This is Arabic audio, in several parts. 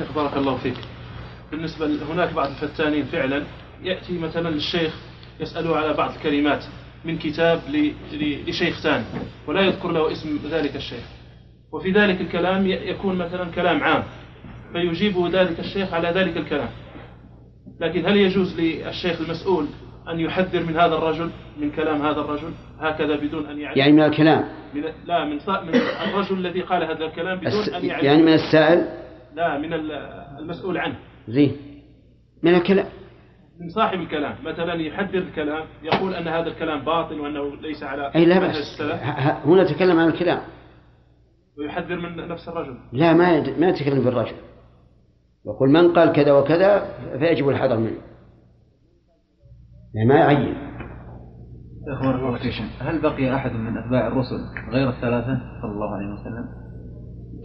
شيخ بارك الله فيك. بالنسبة هناك بعض الفتانين فعلا يأتي مثلا للشيخ يسأله على بعض الكلمات من كتاب لشيخ ثاني ولا يذكر له اسم ذلك الشيخ. وفي ذلك الكلام يكون مثلا كلام عام فيجيبه ذلك الشيخ على ذلك الكلام. لكن هل يجوز للشيخ المسؤول أن يحذر من هذا الرجل من كلام هذا الرجل؟ هكذا بدون أن يعلم يعني من الكلام. من لا من, من الرجل الذي قال هذا الكلام بدون أن يعلم يعني من السائل؟ لا من المسؤول عنه. زين. من الكلام. من صاحب الكلام. مثلا يحذر الكلام يقول أن هذا الكلام باطل وأنه ليس على أي لا بأس. هنا تكلم عن الكلام. ويحذر من نفس الرجل. لا ما ما يتكلم بالرجل يقول من قال كذا وكذا فيجب الحذر منه. يعني ما يعين. هل بقي أحد من أتباع الرسل غير الثلاثة؟ صلى الله عليه وسلم؟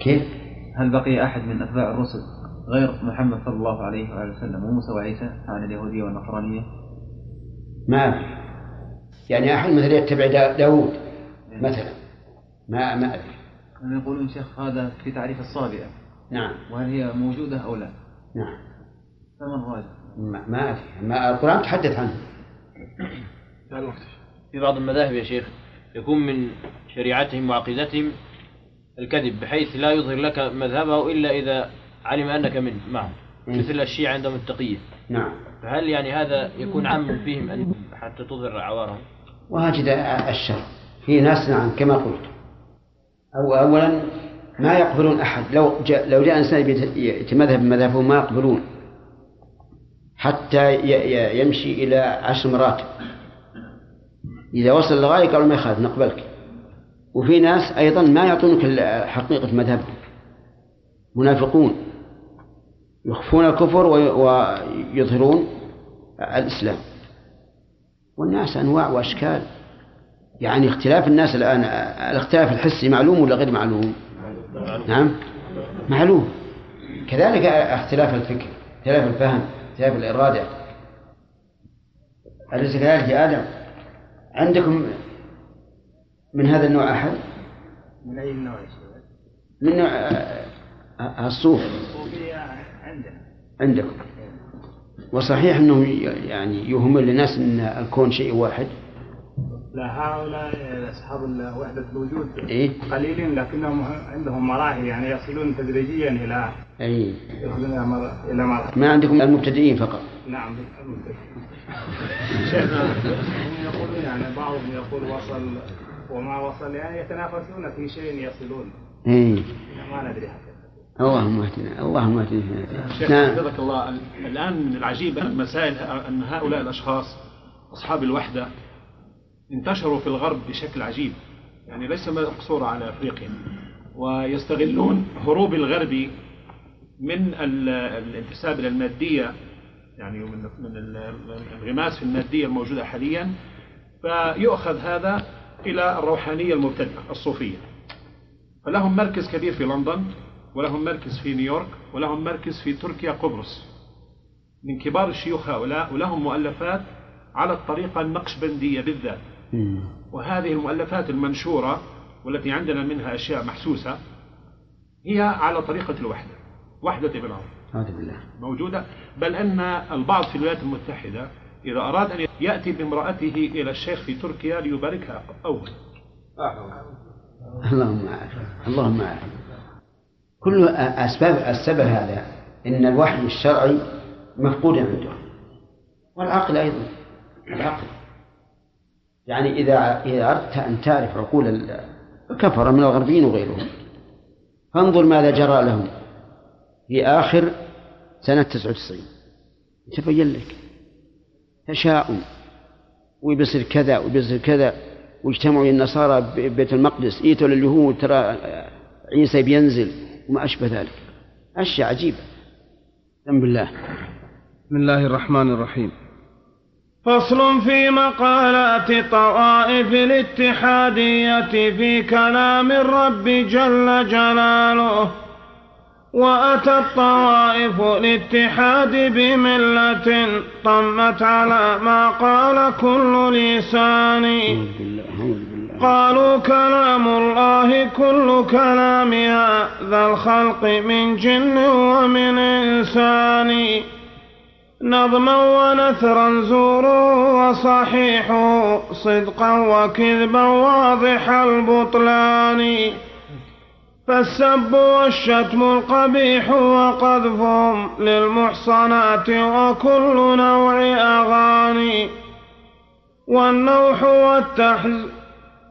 كيف؟ هل بقي أحد من أتباع الرسل غير محمد صلى الله عليه وآله وسلم وموسى وعيسى عن اليهودية والنصرانية؟ ما أعرف. يعني أحد مثل يتبع داوود مثلا. ما ما أدري. يقولون شيخ هذا في تعريف الصابئة. نعم. وهل هي موجودة أو لا؟ نعم. فمن راجع؟ ما ما أدري. ما القرآن تحدث عنه. في بعض المذاهب يا شيخ يكون من شريعتهم وعقيدتهم الكذب بحيث لا يظهر لك مذهبه إلا إذا علم أنك من معه. مثل الشيعة عندهم التقية. نعم. فهل يعني هذا يكون عام فيهم أن حتى تظهر عوارهم وهكذا الشر. في ناس نعم كما قلت. أو أولا ما يقبلون أحد. لو جاء لو جاء إنسان يتمذهب بمذهبه ما يقبلون. حتى يمشي إلى عشر مراتب. إذا وصل للغاية قالوا ما يخالف نقبلك. وفي ناس أيضا ما يعطونك حقيقة مذهبهم منافقون. يخفون الكفر ويظهرون الإسلام. والناس أنواع وأشكال. يعني اختلاف الناس الآن الاختلاف الحسي معلوم ولا غير معلوم؟ نعم. معلوم. كذلك اختلاف الفكر اختلاف الفهم اختلاف الإرادة. أليس كذلك يا آدم؟ عندكم من هذا النوع أحد؟ من أي نوع من نوع آه، آه، الصوف. عندنا. عندكم. وصحيح أنه يعني يهم للناس أن الكون شيء واحد؟ لا هؤلاء أصحاب وحدة الوجود إيه؟ قليلين لكنهم عندهم مراحل يعني يصلون تدريجيا إلى أي يصلون إلى مراحل ما عندكم المبتدئين فقط؟ نعم. شيخنا يقولون يعني بعضهم يقول وصل وما وصل يعني يتنافسون في شيء يصلون. إيه؟ ما ندري حقيقة اللهم اهدنا اللهم اهدنا. شيخ حفظك الله. الآن العجيب المسائل أن هؤلاء الأشخاص أصحاب الوحدة انتشروا في الغرب بشكل عجيب. يعني ليس مقصورة على أفريقيا. ويستغلون هروب الغرب من الانتساب إلى المادية. يعني من من الانغماس في المادية الموجودة حاليا. فيؤخذ هذا إلى الروحانية المبتدئة الصوفية. فلهم مركز كبير في لندن ولهم مركز في نيويورك ولهم مركز في تركيا قبرص. من كبار الشيوخ هؤلاء ولهم مؤلفات على الطريقة النقشبندية بالذات. وهذه المؤلفات المنشورة والتي عندنا منها أشياء محسوسة هي على طريقة الوحدة وحدة ابن بالله. موجودة؟ بل أن البعض في الولايات المتحدة إذا أراد أن يأتي بامرأته إلى الشيخ في تركيا ليباركها أول. اللهم عافية اللهم عافية كل أسباب السبب هذا إن الوحي الشرعي مفقود عنده. والعقل أيضا. العقل. يعني إذا إذا أردت أن تعرف عقول الكفرة من الغربيين وغيرهم فانظر ماذا جرى لهم في آخر سنة 99 يتبين لك. تشاؤم ويبصر كذا ويبصر كذا. واجتمعوا النصارى ببيت المقدس. إيتوا لليهود ترى عيسى بينزل وما أشبه ذلك. أشياء عجيبة. بسم بالله بسم الله الرحمن الرحيم. فصل في مقالات طوائف الاتحادية في كلام الرب جل جلاله. وأتى الطوائف الاتحاد بملة طمت على ما قال كل لسان. قالوا كلام الله كل كلام هذا الخلق من جن ومن إنسان. نظما ونثرا زورا وصحيحه صدقا وكذبا واضح البطلان. فالسب والشتم القبيح وقذفهم للمحصنات وكل نوع أغاني والنوح والتحز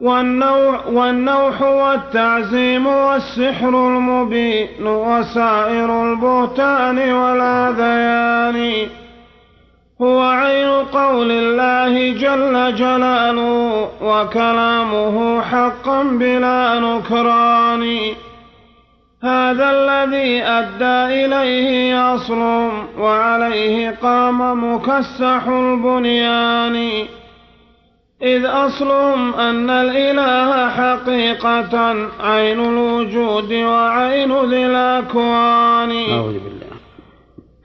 والنوح, والتعزيم والسحر المبين وسائر البهتان والأذيان. هو عين قول الله جل جلاله وكلامه حقا بلا نكران. هذا الذي أدى إليه أصل وعليه قام مكسح البنيان. إذ أصلهم أن الإله حقيقة عين الوجود وعين ذي الأكوان. أعوذ بالله.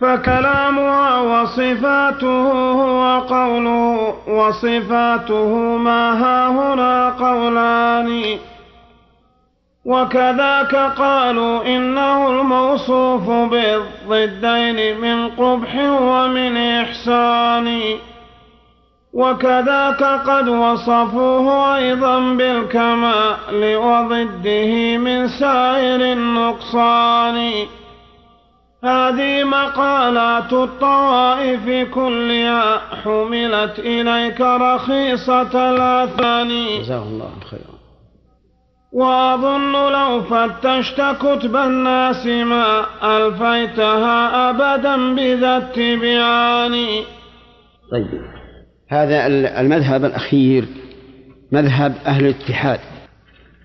فكلامها وصفاته هو قوله وصفاته ما ها هنا قولان. وكذاك قالوا إنه الموصوف بالضدين من قبح ومن إحسان. وكذاك قد وصفوه أيضا بالكمال وضده من سائر النقصان. هذه مقالات الطوائف كلها حملت إليك رخيصة الأثان جزاه الله خيرا. وأظن لو فتشت كتب الناس ما ألفيتها أبدا بذا التبيان طيب. هذا المذهب الأخير مذهب أهل الاتحاد.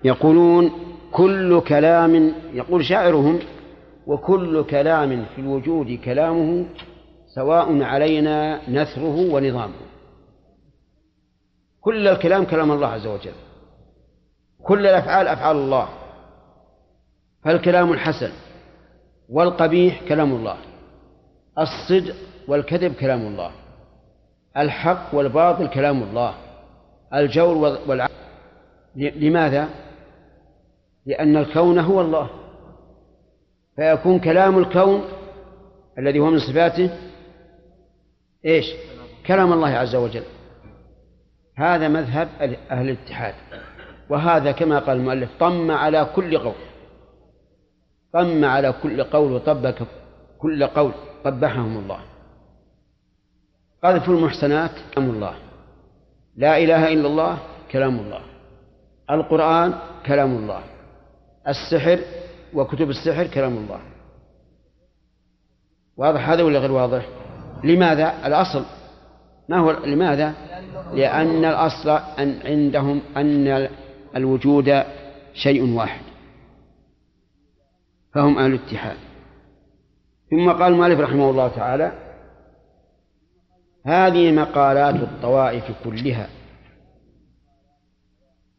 يقولون كل كلام يقول شاعرهم وكل كلام في الوجود كلامه سواء علينا نثره ونظامه. كل الكلام كلام الله عز وجل. كل الأفعال أفعال الله. فالكلام الحسن والقبيح كلام الله. الصدق والكذب كلام الله. الحق والباطل كلام الله. الجور والعدل لماذا؟ لأن الكون هو الله. فيكون كلام الكون الذي هو من صفاته إيش؟ كلام الله عز وجل. هذا مذهب أهل الاتحاد. وهذا كما قال المؤلف طم على كل قول. طم على كل قول وطبق كل قول قبحهم الله. قذف المحسنات كلام الله. لا إله إلا الله كلام الله. القرآن كلام الله. السحر وكتب السحر كلام الله. واضح هذا ولا غير واضح؟ لماذا؟ الأصل. ما هو لماذا؟ لأن الأصل أن عندهم أن الوجود شيء واحد فهم أهل الاتحاد. ثم قال المؤلف رحمه الله تعالى هذه مقالات الطوائف كلها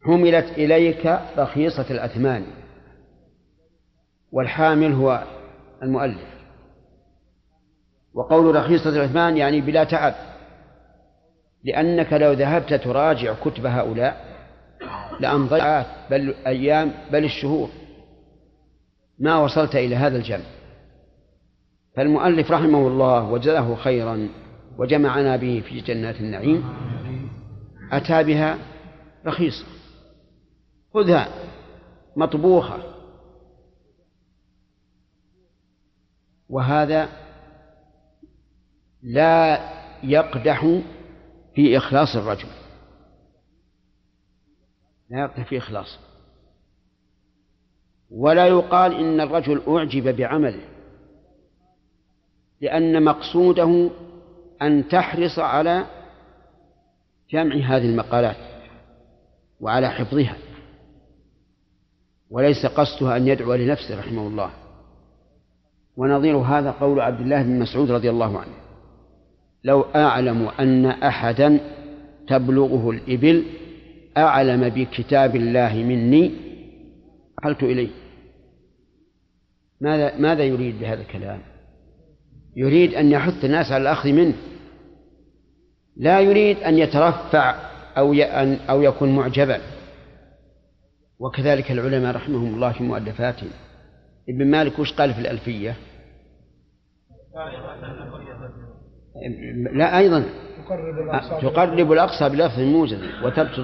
حملت إليك رخيصة الأثمان والحامل هو المؤلف. وقول رخيصة الأثمان يعني بلا تعب لأنك لو ذهبت تراجع كتب هؤلاء لأمضيت بل أيام بل الشهور. ما وصلت إلى هذا الجمع. فالمؤلف رحمه الله وجزاه خيرا وجمعنا به في جنات النعيم. أتى بها رخيصة. خذها مطبوخة. وهذا لا يقدح في إخلاص الرجل. لا يقدح في إخلاصه ولا يقال إن الرجل أعجب بعمله لأن مقصوده أن تحرص على جمع هذه المقالات وعلى حفظها. وليس قصدها أن يدعو لنفسه رحمه الله. ونظير هذا قول عبد الله بن مسعود رضي الله عنه. لو أعلم أن أحدا تبلغه الإبل أعلم بكتاب الله مني؟ حلت إليه. ماذا ماذا يريد بهذا الكلام؟ يريد أن يحث الناس على الأخذ منه. لا يريد أن يترفع أو أو يكون معجبا. وكذلك العلماء رحمهم الله في مؤلفاتهم. ابن مالك وش قال في الألفية؟ لا أيضا. تقرب الأقصى بلفظ. موجز وتبسط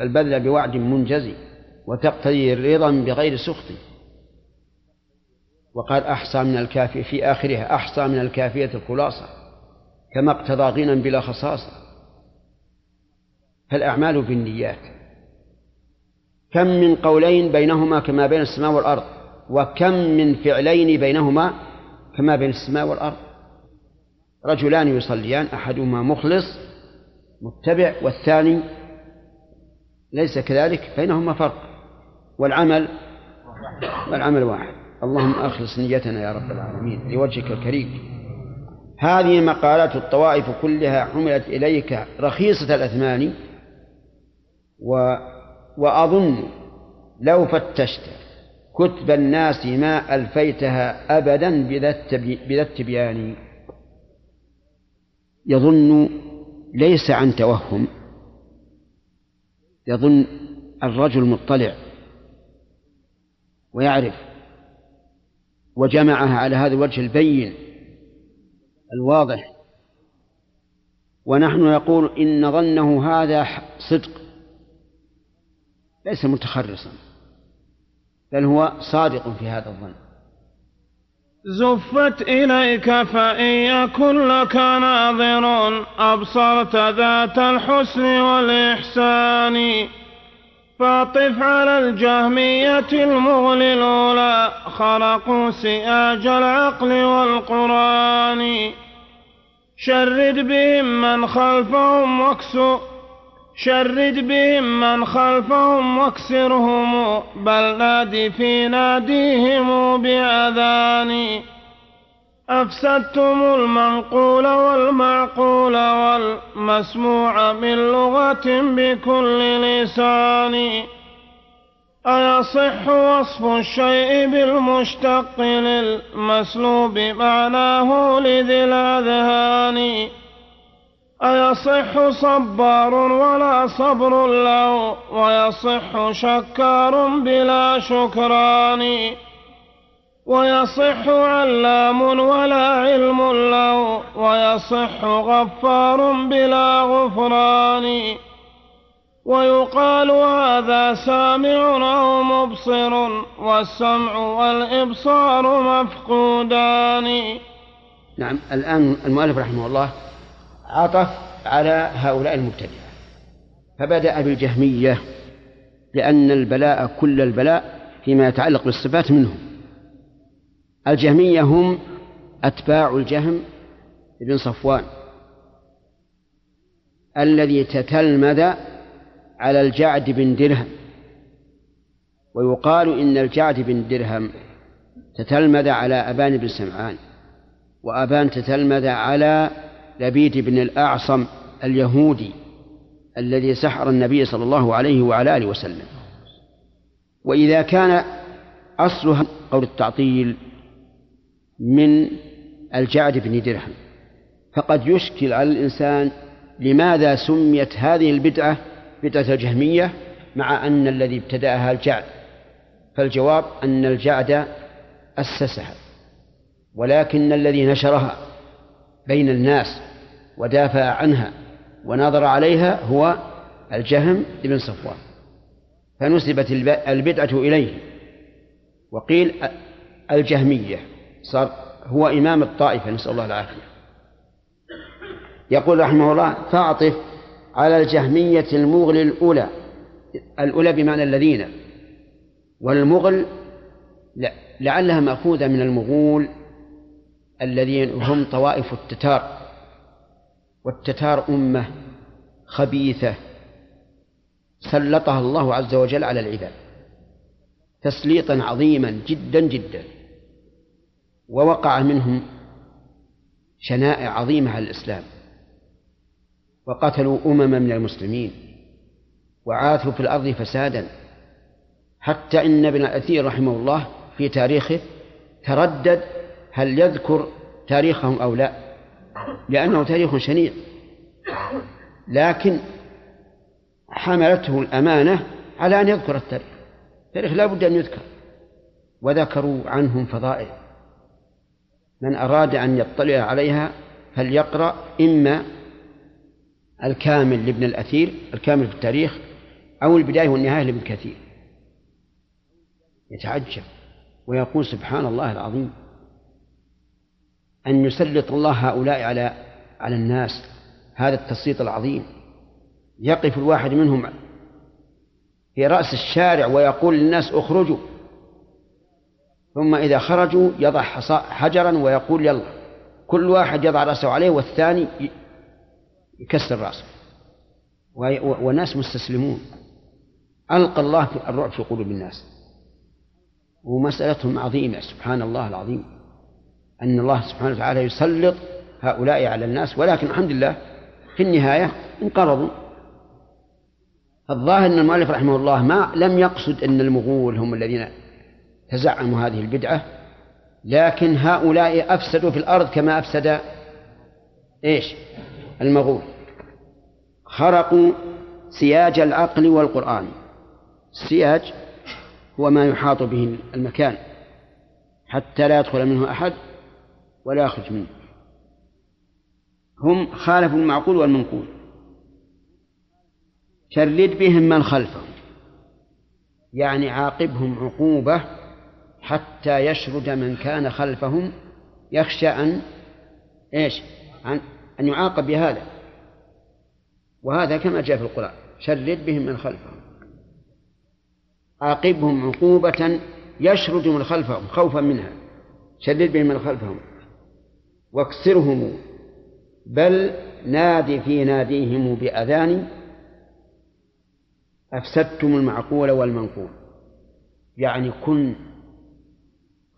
البذل بوعد منجز وتقتضي الرضا بغير سخط. وقال أحصى من الكافية في آخرها أحصى من الكافية الخلاصة كما اقتضى غنى بلا خصاصة. فالأعمال بالنيات. كم من قولين بينهما كما بين السماء والأرض وكم من فعلين بينهما كما بين السماء والأرض. رجلان يصليان أحدهما مخلص متبع والثاني ليس كذلك بينهما فرق. والعمل والعمل واحد. اللهم أخلص نيتنا يا رب العالمين لوجهك الكريم. هذه مقالات الطوائف كلها حملت إليك رخيصة الأثمان و وأظن لو فتشت كتب الناس ما ألفيتها أبدا بذا التبيان. يظن ليس عن توهم يظن الرجل مطلع ويعرف وجمعها على هذا الوجه البين الواضح. ونحن نقول إن ظنه هذا صدق ليس متخرصا بل هو صادق في هذا الظن. زفت إليك فإن يكن لك ناظر أبصرت ذات الحسن والإحسان فاطف على الجهمية المغل الأولى خرقوا سياج العقل والقرآن شرد بهم من خلفهم واكسو شرد بهم من خلفهم واكسرهم بل نادي في ناديهم بأذان. أفسدتم المنقول والمعقول والمسموع من لغة بكل لسان. أيصح وصف الشيء بالمشتق للمسلوب معناه لذي الأذهان. أيصح صبار ولا صبر له ويصح شكار بلا شكران. ويصح علام ولا علم له ويصح غفار بلا غفران. ويقال هذا سامع أو مبصر والسمع والإبصار مفقودان. نعم الآن المؤلف رحمه الله عطف على هؤلاء المبتدعة فبدأ بالجهمية لأن البلاء كل البلاء فيما يتعلق بالصفات منهم. الجهمية هم أتباع الجهم بن صفوان الذي تتلمذ على الجعد بن درهم. ويقال إن الجعد بن درهم تتلمذ على أبان بن سمعان وأبان تتلمذ على لبيد بن الأعصم اليهودي الذي سحر النبي صلى الله عليه وعلى آله وسلم. وإذا كان أصلها قول التعطيل من الجعد بن درهم فقد يشكل على الإنسان لماذا سميت هذه البدعة بدعة الجهمية مع أن الذي ابتدأها الجعد. فالجواب أن الجعد أسسها ولكن الذي نشرها بين الناس ودافع عنها ونظر عليها هو الجهم بن صفوان فنسبت البدعة إليه. وقيل الجهمية صار هو إمام الطائفة نسأل الله العافية. يقول رحمه الله فاعطف على الجهمية المغل الأولى الأولى بمعنى الذين والمغل لعلها مأخوذة من المغول الذين هم طوائف التتار والتتار أمة خبيثة سلطها الله عز وجل على العباد تسليطا عظيما جدا جدا ووقع منهم شنائع عظيمة على الإسلام وقتلوا أمما من المسلمين وعاثوا في الأرض فسادا حتى إن ابن الأثير رحمه الله في تاريخه تردد هل يذكر تاريخهم أو لا؟ لأنه تاريخ شنيع. لكن حملته الأمانة على أن يذكر التاريخ. التاريخ لا بد أن يذكر. وذكروا عنهم فضائل. من أراد أن يطلع عليها فليقرأ إما الكامل لابن الأثير الكامل في التاريخ أو البداية والنهاية لابن كثير. يتعجب ويقول سبحان الله العظيم. أن يسلط الله هؤلاء على على الناس. هذا التسليط العظيم. يقف الواحد منهم في رأس الشارع ويقول للناس اخرجوا. ثم إذا خرجوا يضع حجرا ويقول يلا. كل واحد يضع رأسه عليه والثاني يكسر رأسه. والناس مستسلمون. ألقى الله الرعب في قلوب الناس. ومسألتهم عظيمة سبحان الله العظيم. أن الله سبحانه وتعالى يسلط هؤلاء على الناس ولكن الحمد لله في النهاية انقرضوا. الظاهر أن المؤلف رحمه الله ما لم يقصد أن المغول هم الذين تزعموا هذه البدعة لكن هؤلاء أفسدوا في الأرض كما أفسد إيش؟ المغول. خرقوا سياج العقل والقرآن. السياج هو ما يحاط به المكان حتى لا يدخل منه أحد. ولا يخرج منه. هم خالفوا المعقول والمنقول. شرد بهم من خلفهم. يعني عاقبهم عقوبة حتى يشرد من كان خلفهم يخشى أن إيش؟ أن, أن يعاقب بهذا. وهذا كما جاء في القرآن. شرد بهم من خلفهم. عاقبهم عقوبة يشرد من خلفهم خوفا منها. شدد بهم من خلفهم. واكسرهم بل نادي في ناديهم بأذان أفسدتم المعقول والمنقول. يعني كن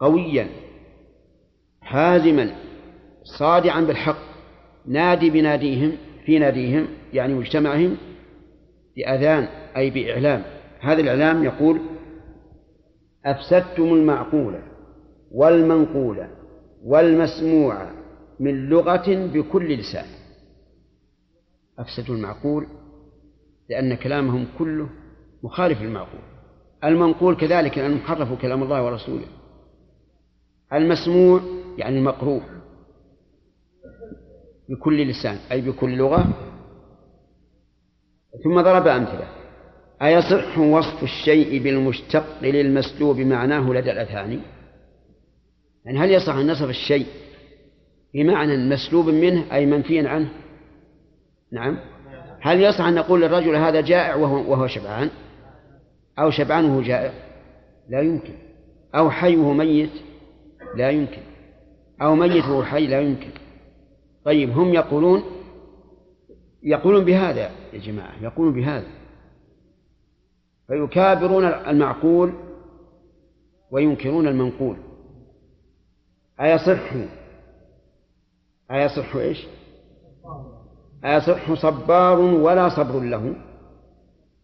قويا حازما صادعا بالحق نادي بناديهم في ناديهم يعني مجتمعهم بأذان أي بإعلام. هذا الإعلام يقول أفسدتم المعقول والمنقول والمسموع من لغة بكل لسان. أفسدوا المعقول لأن كلامهم كله مخالف للمعقول. المنقول كذلك لأنهم حرفوا كلام الله ورسوله. المسموع يعني المقروء بكل لسان أي بكل لغة. ثم ضرب أمثلة. أيصح وصف الشيء بالمشتق للمسلوب معناه لدى الأذهان؟ يعني هل يصح أن نصف الشيء بمعنى مسلوب منه أي منفي عنه. نعم. هل يصح أن نقول للرجل هذا جائع وهو, وهو شبعان؟ أو شبعان وهو جائع؟ لا يمكن. أو حي وهو ميت؟ لا يمكن. أو ميت وهو حي؟ لا يمكن. طيب هم يقولون يقولون بهذا يا جماعة يقولون بهذا. فيكابرون المعقول وينكرون المنقول. أيصح؟ أيصح إيش؟ أيصح صبار ولا صبر له.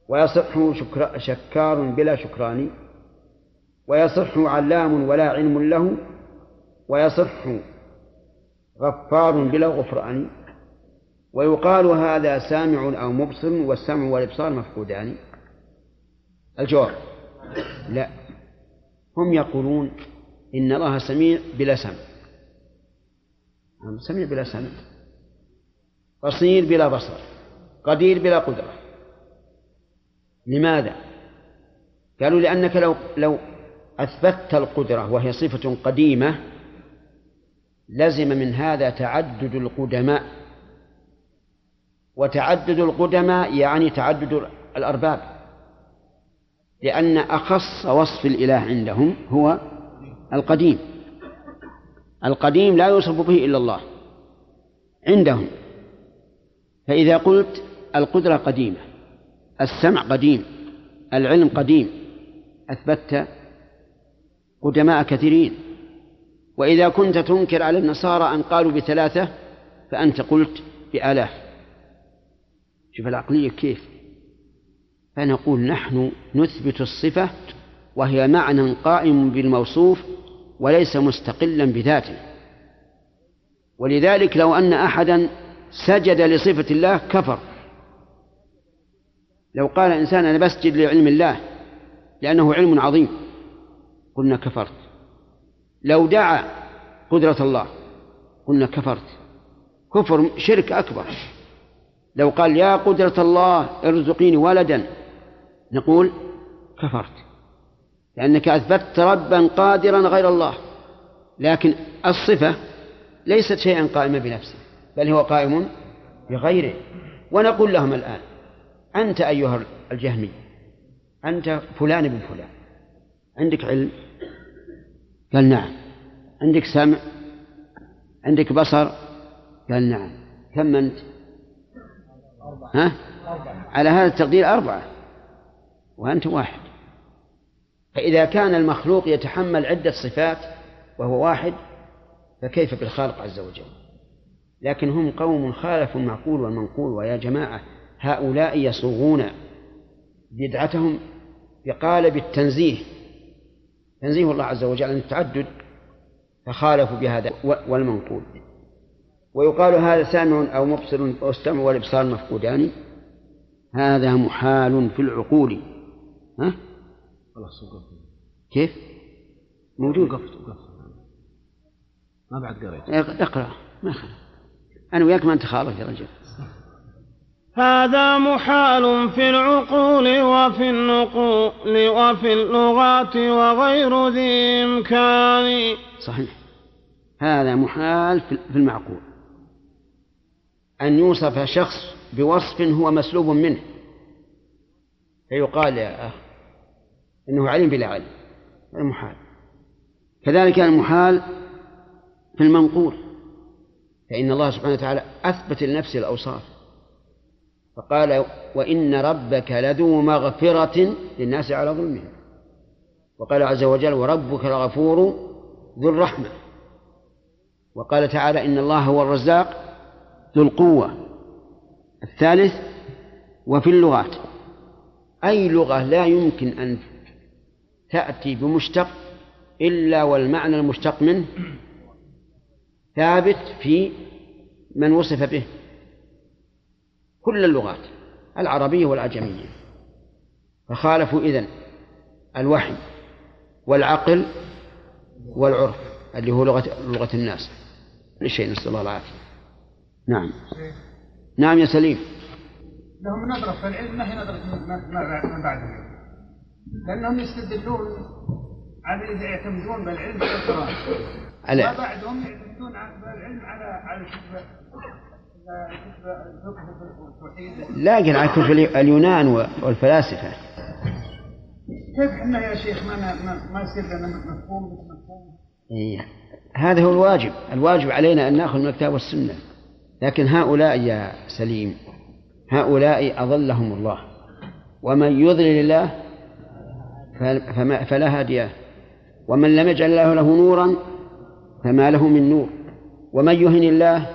ويصح شكر شكار بلا شكران. ويصح علام ولا علم له. ويصح غفار بلا غفران. ويقال هذا سامع أو مبصر والسمع والإبصار مفقودان. الجواب لا. هم يقولون إن الله سميع بلا سمع. سميع بلا سمع. بصير بلا بصر. قدير بلا قدرة. لماذا؟ قالوا لأنك لو لو أثبتت القدرة وهي صفة قديمة لزم من هذا تعدد القدماء. وتعدد القدماء يعني تعدد الأرباب. لأن أخص وصف الإله عندهم هو القديم. القديم لا يوصف به إلا الله عندهم. فإذا قلت القدرة قديمة السمع قديم العلم قديم أثبتت قدماء كثيرين. وإذا كنت تنكر على النصارى أن قالوا بثلاثة فأنت قلت بآلاف. شوف العقلية كيف. فنقول نحن نثبت الصفة وهي معنى قائم بالموصوف وليس مستقلا بذاته. ولذلك لو أن أحدا سجد لصفة الله كفر. لو قال إنسان أنا بسجد لعلم الله لأنه علم عظيم. قلنا كفرت. لو دعا قدرة الله قلنا كفرت. كفر شرك أكبر. لو قال يا قدرة الله ارزقيني ولدا نقول كفرت. لأنك أثبتت ربا قادرا غير الله. لكن الصفة ليست شيئا قائما بنفسه بل هو قائم بغيره. ونقول لهم الآن أنت أيها الجهمي أنت فلان بن فلان. عندك علم؟ قال نعم. عندك سمع؟ عندك بصر؟ قال نعم. كم أنت؟ ها؟ على هذا التقدير أربعة. وأنت واحد. فإذا كان المخلوق يتحمل عدة صفات وهو واحد فكيف بالخالق عز وجل؟ لكن هم قوم خالفوا المعقول والمنقول ويا جماعة هؤلاء يصوغون بدعتهم بقالب التنزيه تنزيه الله عز وجل عن التعدد فخالفوا بهذا والمنقول. ويقال هذا سامع أو مبصر أو السمع والإبصار مفقودان. هذا محال في العقول. ها؟ خلاص وقفت. كيف؟ موجود. وقفت وقفت. ما بعد قريت. اقرأ. ما خلاص أنا وياك ما أنت خالف يا رجل. هذا محال في العقول وفي النقول وفي اللغات وغير ذي إمكان. صحيح. هذا محال في في المعقول. أن يوصف شخص بوصف هو مسلوب منه. فيقال يا أخ إنه علم بلا علم هذا كذلك المحال في المنقول فإن الله سبحانه وتعالى أثبت لنفسه الأوصاف فقال وإن ربك لذو مغفرة للناس على ظلمهم وقال عز وجل وربك لغفور ذو الرحمة وقال تعالى إن الله هو الرزاق ذو القوة الثالث وفي اللغات أي لغة لا يمكن أن تأتي بمشتق إلا والمعنى المشتق منه ثابت في من وصف به كل اللغات العربية والعجمية. فخالفوا إذن الوحي والعقل والعرف اللي هو لغة لغة الناس. كل شيء نسأل الله العافية. نعم. نعم يا سليم. لهم نظرة في العلم ما هي نظرة من من بعدهم لأنهم يستدلون على يعتمدون بالعلم على القرآن على وبعدهم يعتمدون على بالعلم على على لكن على كتب اليونان والفلاسفة. كيف إحنا يا شيخ ما ما, ما يصير لنا مفهوم؟ مفهوم إيه. هذا هو الواجب. الواجب علينا أن نأخذ من الكتاب والسنة. لكن هؤلاء يا سليم هؤلاء أضلهم الله. ومن يضلل الله فلا هادي ومن لم يجعل الله له نورا فما له من نور. ومن يهن الله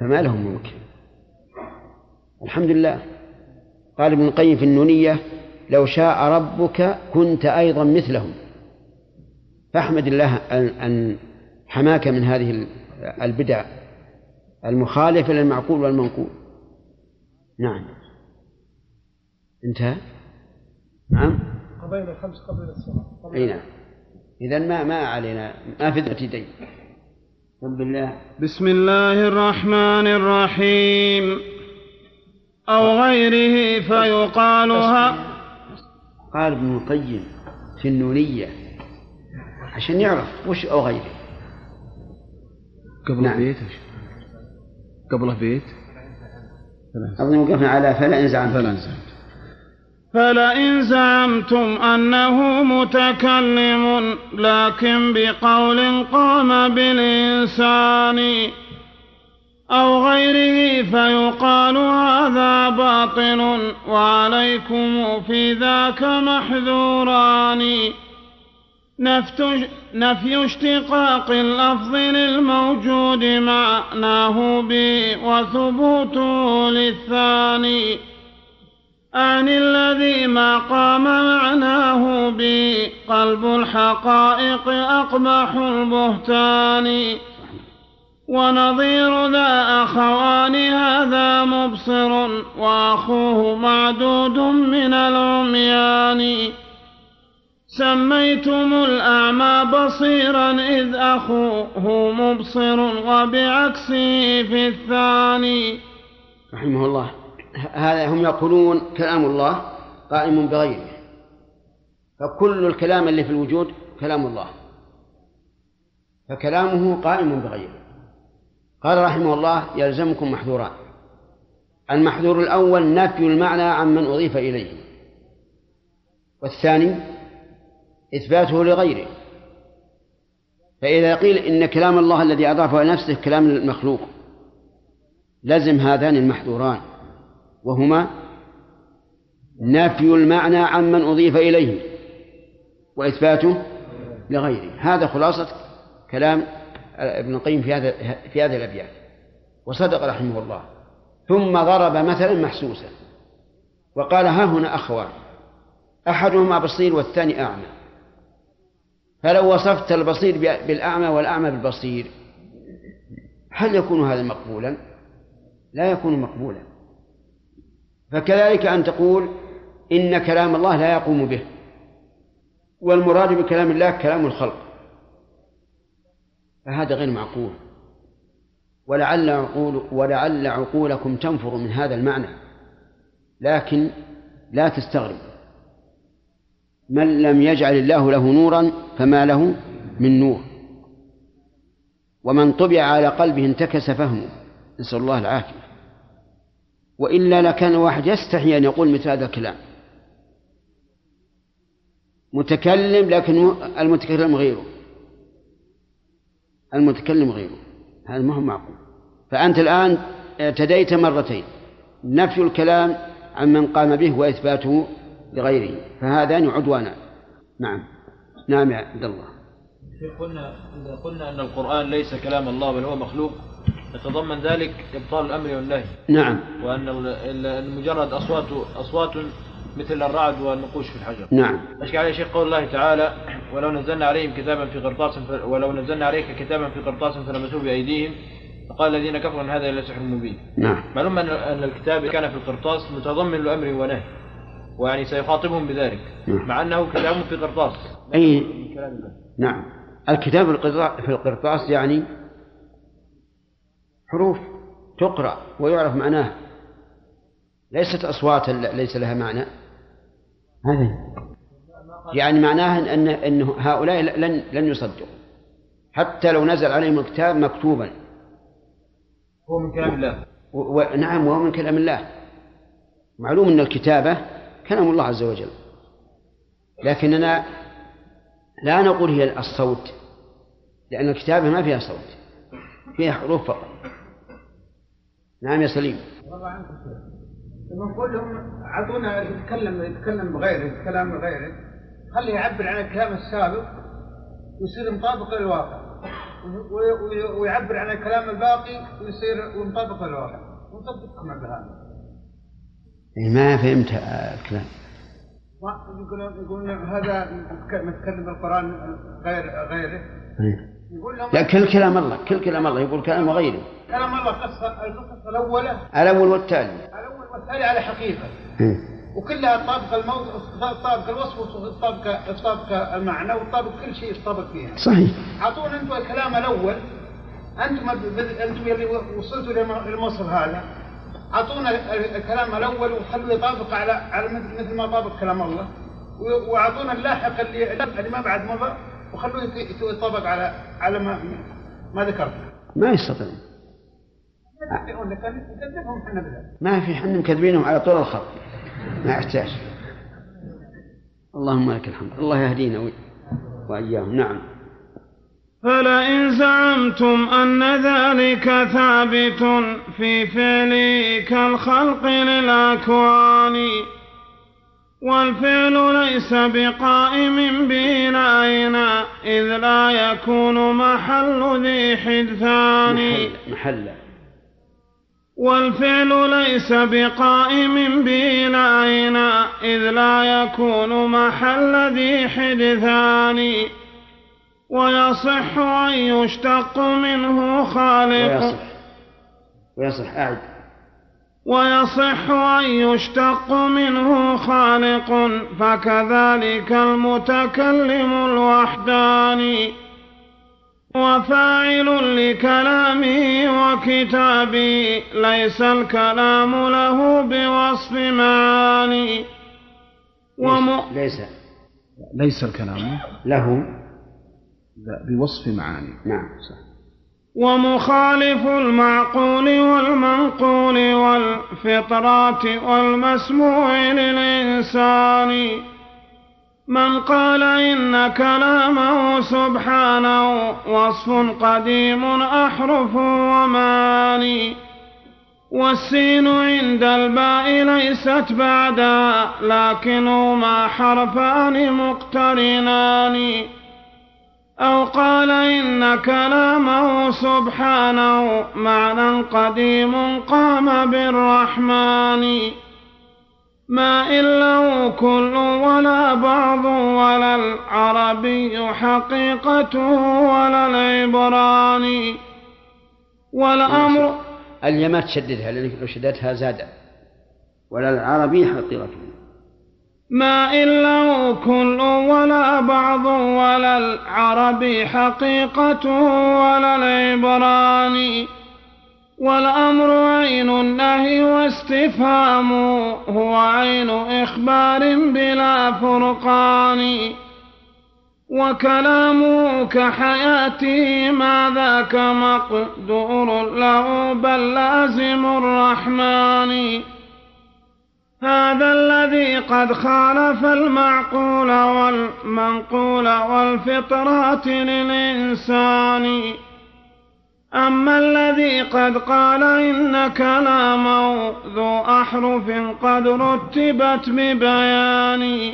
فما له من مكرم الحمد لله. قال ابن القيم في النونية لو شاء ربك كنت أيضا مثلهم. فأحمد الله أن حماك من هذه البدع المخالفة للمعقول والمنقول. نعم. انتهى؟ نعم. قضينا الخمس قبل الصلاة. أي نعم. اذا ما ما علينا. ما في قل بالله بسم الله الرحمن الرحيم. أو غيره فيقال ها قال ابن القيم في النونية. عشان يعرف وش أو غيره. قبل نعم. بيت قبله بيت. أظن وقفنا على فلا إن زعمت فلا نزعت فلئن زعمتم أنه متكلم لكن بقول قام بالإنسان أو غيره فيقال هذا باطل وعليكم في ذاك محذوران. نفي اشتقاق اللفظ للموجود معناه به وثبوته للثاني. عن الذي ما قام معناه به قلب الحقائق أقبح البهتان. ونظير ذا أخوان هذا مبصر وأخوه معدود من العميان. سميتم الأعمى بصيرا إذ أخوه مبصر وبعكسه في الثاني. رحمه الله. هذا هم يقولون كلام الله قائم بغيره. فكل الكلام اللي في الوجود كلام الله. فكلامه قائم بغيره. قال رحمه الله يلزمكم محذوران المحذور الأول نفي المعنى عمن أضيف إليه. والثاني إثباته لغيره. فإذا قيل إن كلام الله الذي أضافه نفسه كلام المخلوق لزم هذان المحذوران وهما نفي المعنى عمن أضيف إليه وإثباته لغيره. هذا خلاصة كلام ابن القيم في هذا في هذه الأبيات. وصدق رحمه الله. ثم ضرب مثلا محسوسا. وقال ها هنا أخوان. أحدهما بصير والثاني أعمى. فلو وصفت البصير بالأعمى والأعمى بالبصير هل يكون هذا مقبولا؟ لا يكون مقبولا. فكذلك أن تقول إن كلام الله لا يقوم به والمراد بكلام الله كلام الخلق. فهذا غير معقول. ولعل عقول ولعل عقولكم تنفر من هذا المعنى. لكن لا تستغرب. من لم يجعل الله له نورا فما له من نور. ومن طبع على قلبه انتكس فهمه. نسأل الله العافية. وإلا لكان واحد يستحي أن يقول مثل هذا الكلام. متكلم لكن المتكلم غيره. المتكلم غيره. هذا ما هو معقول. فأنت الآن اعتديت مرتين. نفي الكلام عن من قام به وإثباته لغيره. فهذان عدوانا نعم. نعم يا عبد الله. قلنا إذا قلنا أن القرآن ليس كلام الله بل هو مخلوق يتضمن ذلك إبطال الأمر والنهي نعم وأن مجرد أصوات أصوات مثل الرعد والنقوش في الحجر نعم أشكى عليه شيخ قول الله تعالى ولو نزلنا عليهم كتابا في قرطاس ولو نزلنا عليك كتابا في قرطاس فلمسوه بأيديهم فقال الذين كفروا إن هذا إلا سحر مبين. نعم. معلوم ان الكتاب كان في القرطاس متضمن لامر ونهي. ويعني سيخاطبهم بذلك نعم. مع أنه كتاب في قرطاس. اي. نعم. الكتاب في القرطاس يعني حروف تقرأ ويعرف معناها. ليست أصوات ليس لها معنى. هذه. يعني معناها أن أن هؤلاء لن لن يصدقوا. حتى لو نزل عليهم الكتاب مكتوبا. هو من كلام الله. ونعم وهو من كلام الله. معلوم أن الكتابة كلام الله عز وجل. لكننا لا نقول هي الصوت لأن الكتابة ما فيها صوت فيها حروف فقط. نعم يا سليم. نقول لهم اعطونا يتكلم يتكلم بغيره كلام بغيره. خليه يعبر عن الكلام السابق ويصير مطابق للواقع. ويعبر عن الكلام الباقي ويصير مطابق للواقع. ونصدقكم بهذا ما فهمت الكلام. يقول يقول هذا متكلم بالقرآن غير غيره. يقول لهم لا كل كلام الله كل كلام الله يقول كلام غيره كلام الله قصة القصة الأولى الأول والتالي الأول والتالي على حقيقة. وكلها طابق الموضوع طابق الوصف وطابق طابق المعنى وطابق كل شيء يطابق فيها. صحيح. أعطونا أنتم الكلام الأول. أنتم أنتم اللي وصلتوا للموصف هذا. أعطونا الكلام الأول وخلوه يطابق على على مثل ما طابق كلام الله. وأعطونا اللاحق اللي اللي ما بعد مضى وخلوه يطابق على على ما ما ذكرت. ما يستطيع. ما في حنا مكذبينهم على طول الخط. ما يحتاج. اللهم لك الحمد. الله يهدينا وإياهم. نعم. فلئن زعمتم أن ذلك ثابت في فعله كالخلق للأكوان والفعل ليس بقائم بنائنا إذ لا يكون محل ذي حدثان. محل, محل. والفعل ليس بقائم بنائنا إذ لا يكون محل ذي حدثان. ويصح أن يشتق منه خالق. ويصح. ويصح أعد. ويصح أن يشتق منه خالق فكذلك المتكلم الوحداني وفاعل لكلامه وكتابه ليس الكلام له بوصف معاني وم... ليس ليس. الكلام له. بوصف معاني نعم. صح ومخالف المعقول والمنقول والفطرات والمسموع للإنسان. من قال إن كلامه سبحانه وصف قديم أحرف ومعاني والسين عند الباء ليست بعدها لكنهما حرفان مقترنان. أو قال إن كلامه سبحانه معنى قديم قام بالرحمن. ما إن له كل ولا بعض ولا العربي حقيقته ولا العبراني والأمر الياء ما تشددها لأنك لو شددتها زاد. ولا العربي حقيقته ما إن له كل ولا بعض ولا العربي حقيقته ولا العبراني والأمر عين النهي واستفهام هو عين إخبار بلا فرقان. وكلامه كحياته ما ذاك مقدور له بل لازم الرحمن. هذا الذي قد خالف المعقول والمنقول والفطرات للإنسان. أما الذي قد قال إن كلامه ذو أحرف قد رتبت ببيان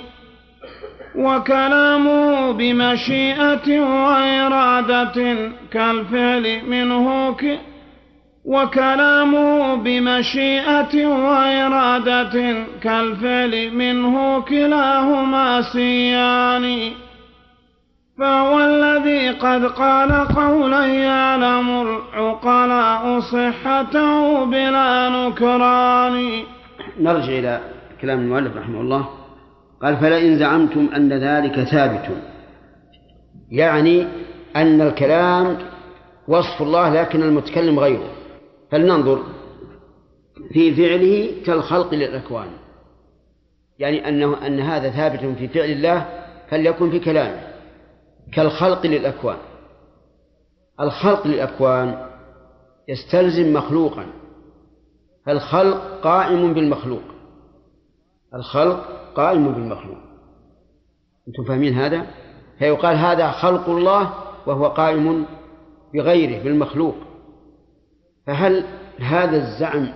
وكلامه بمشيئة وإرادة كالفعل منه وكلامه بمشيئة وإرادة كالفعل منه كلاهما سيان فهو الذي قد قال قولا يعلم العقلاء صحته بلا نكران. نرجع إلى كلام المؤلف رحمه الله. قال فلئن زعمتم أن ذلك ثابت. يعني أن الكلام وصف الله لكن المتكلم غيره. فلننظر في فعله كالخلق للأكوان. يعني أنه أن هذا ثابت في فعل الله فليكن في كلامه. كالخلق للأكوان. الخلق للأكوان يستلزم مخلوقا. فالخلق قائم بالمخلوق. الخلق قائم بالمخلوق. أنتم فاهمين هذا؟ فيقال هذا خلق الله وهو قائم بغيره بالمخلوق. فهل هذا الزعم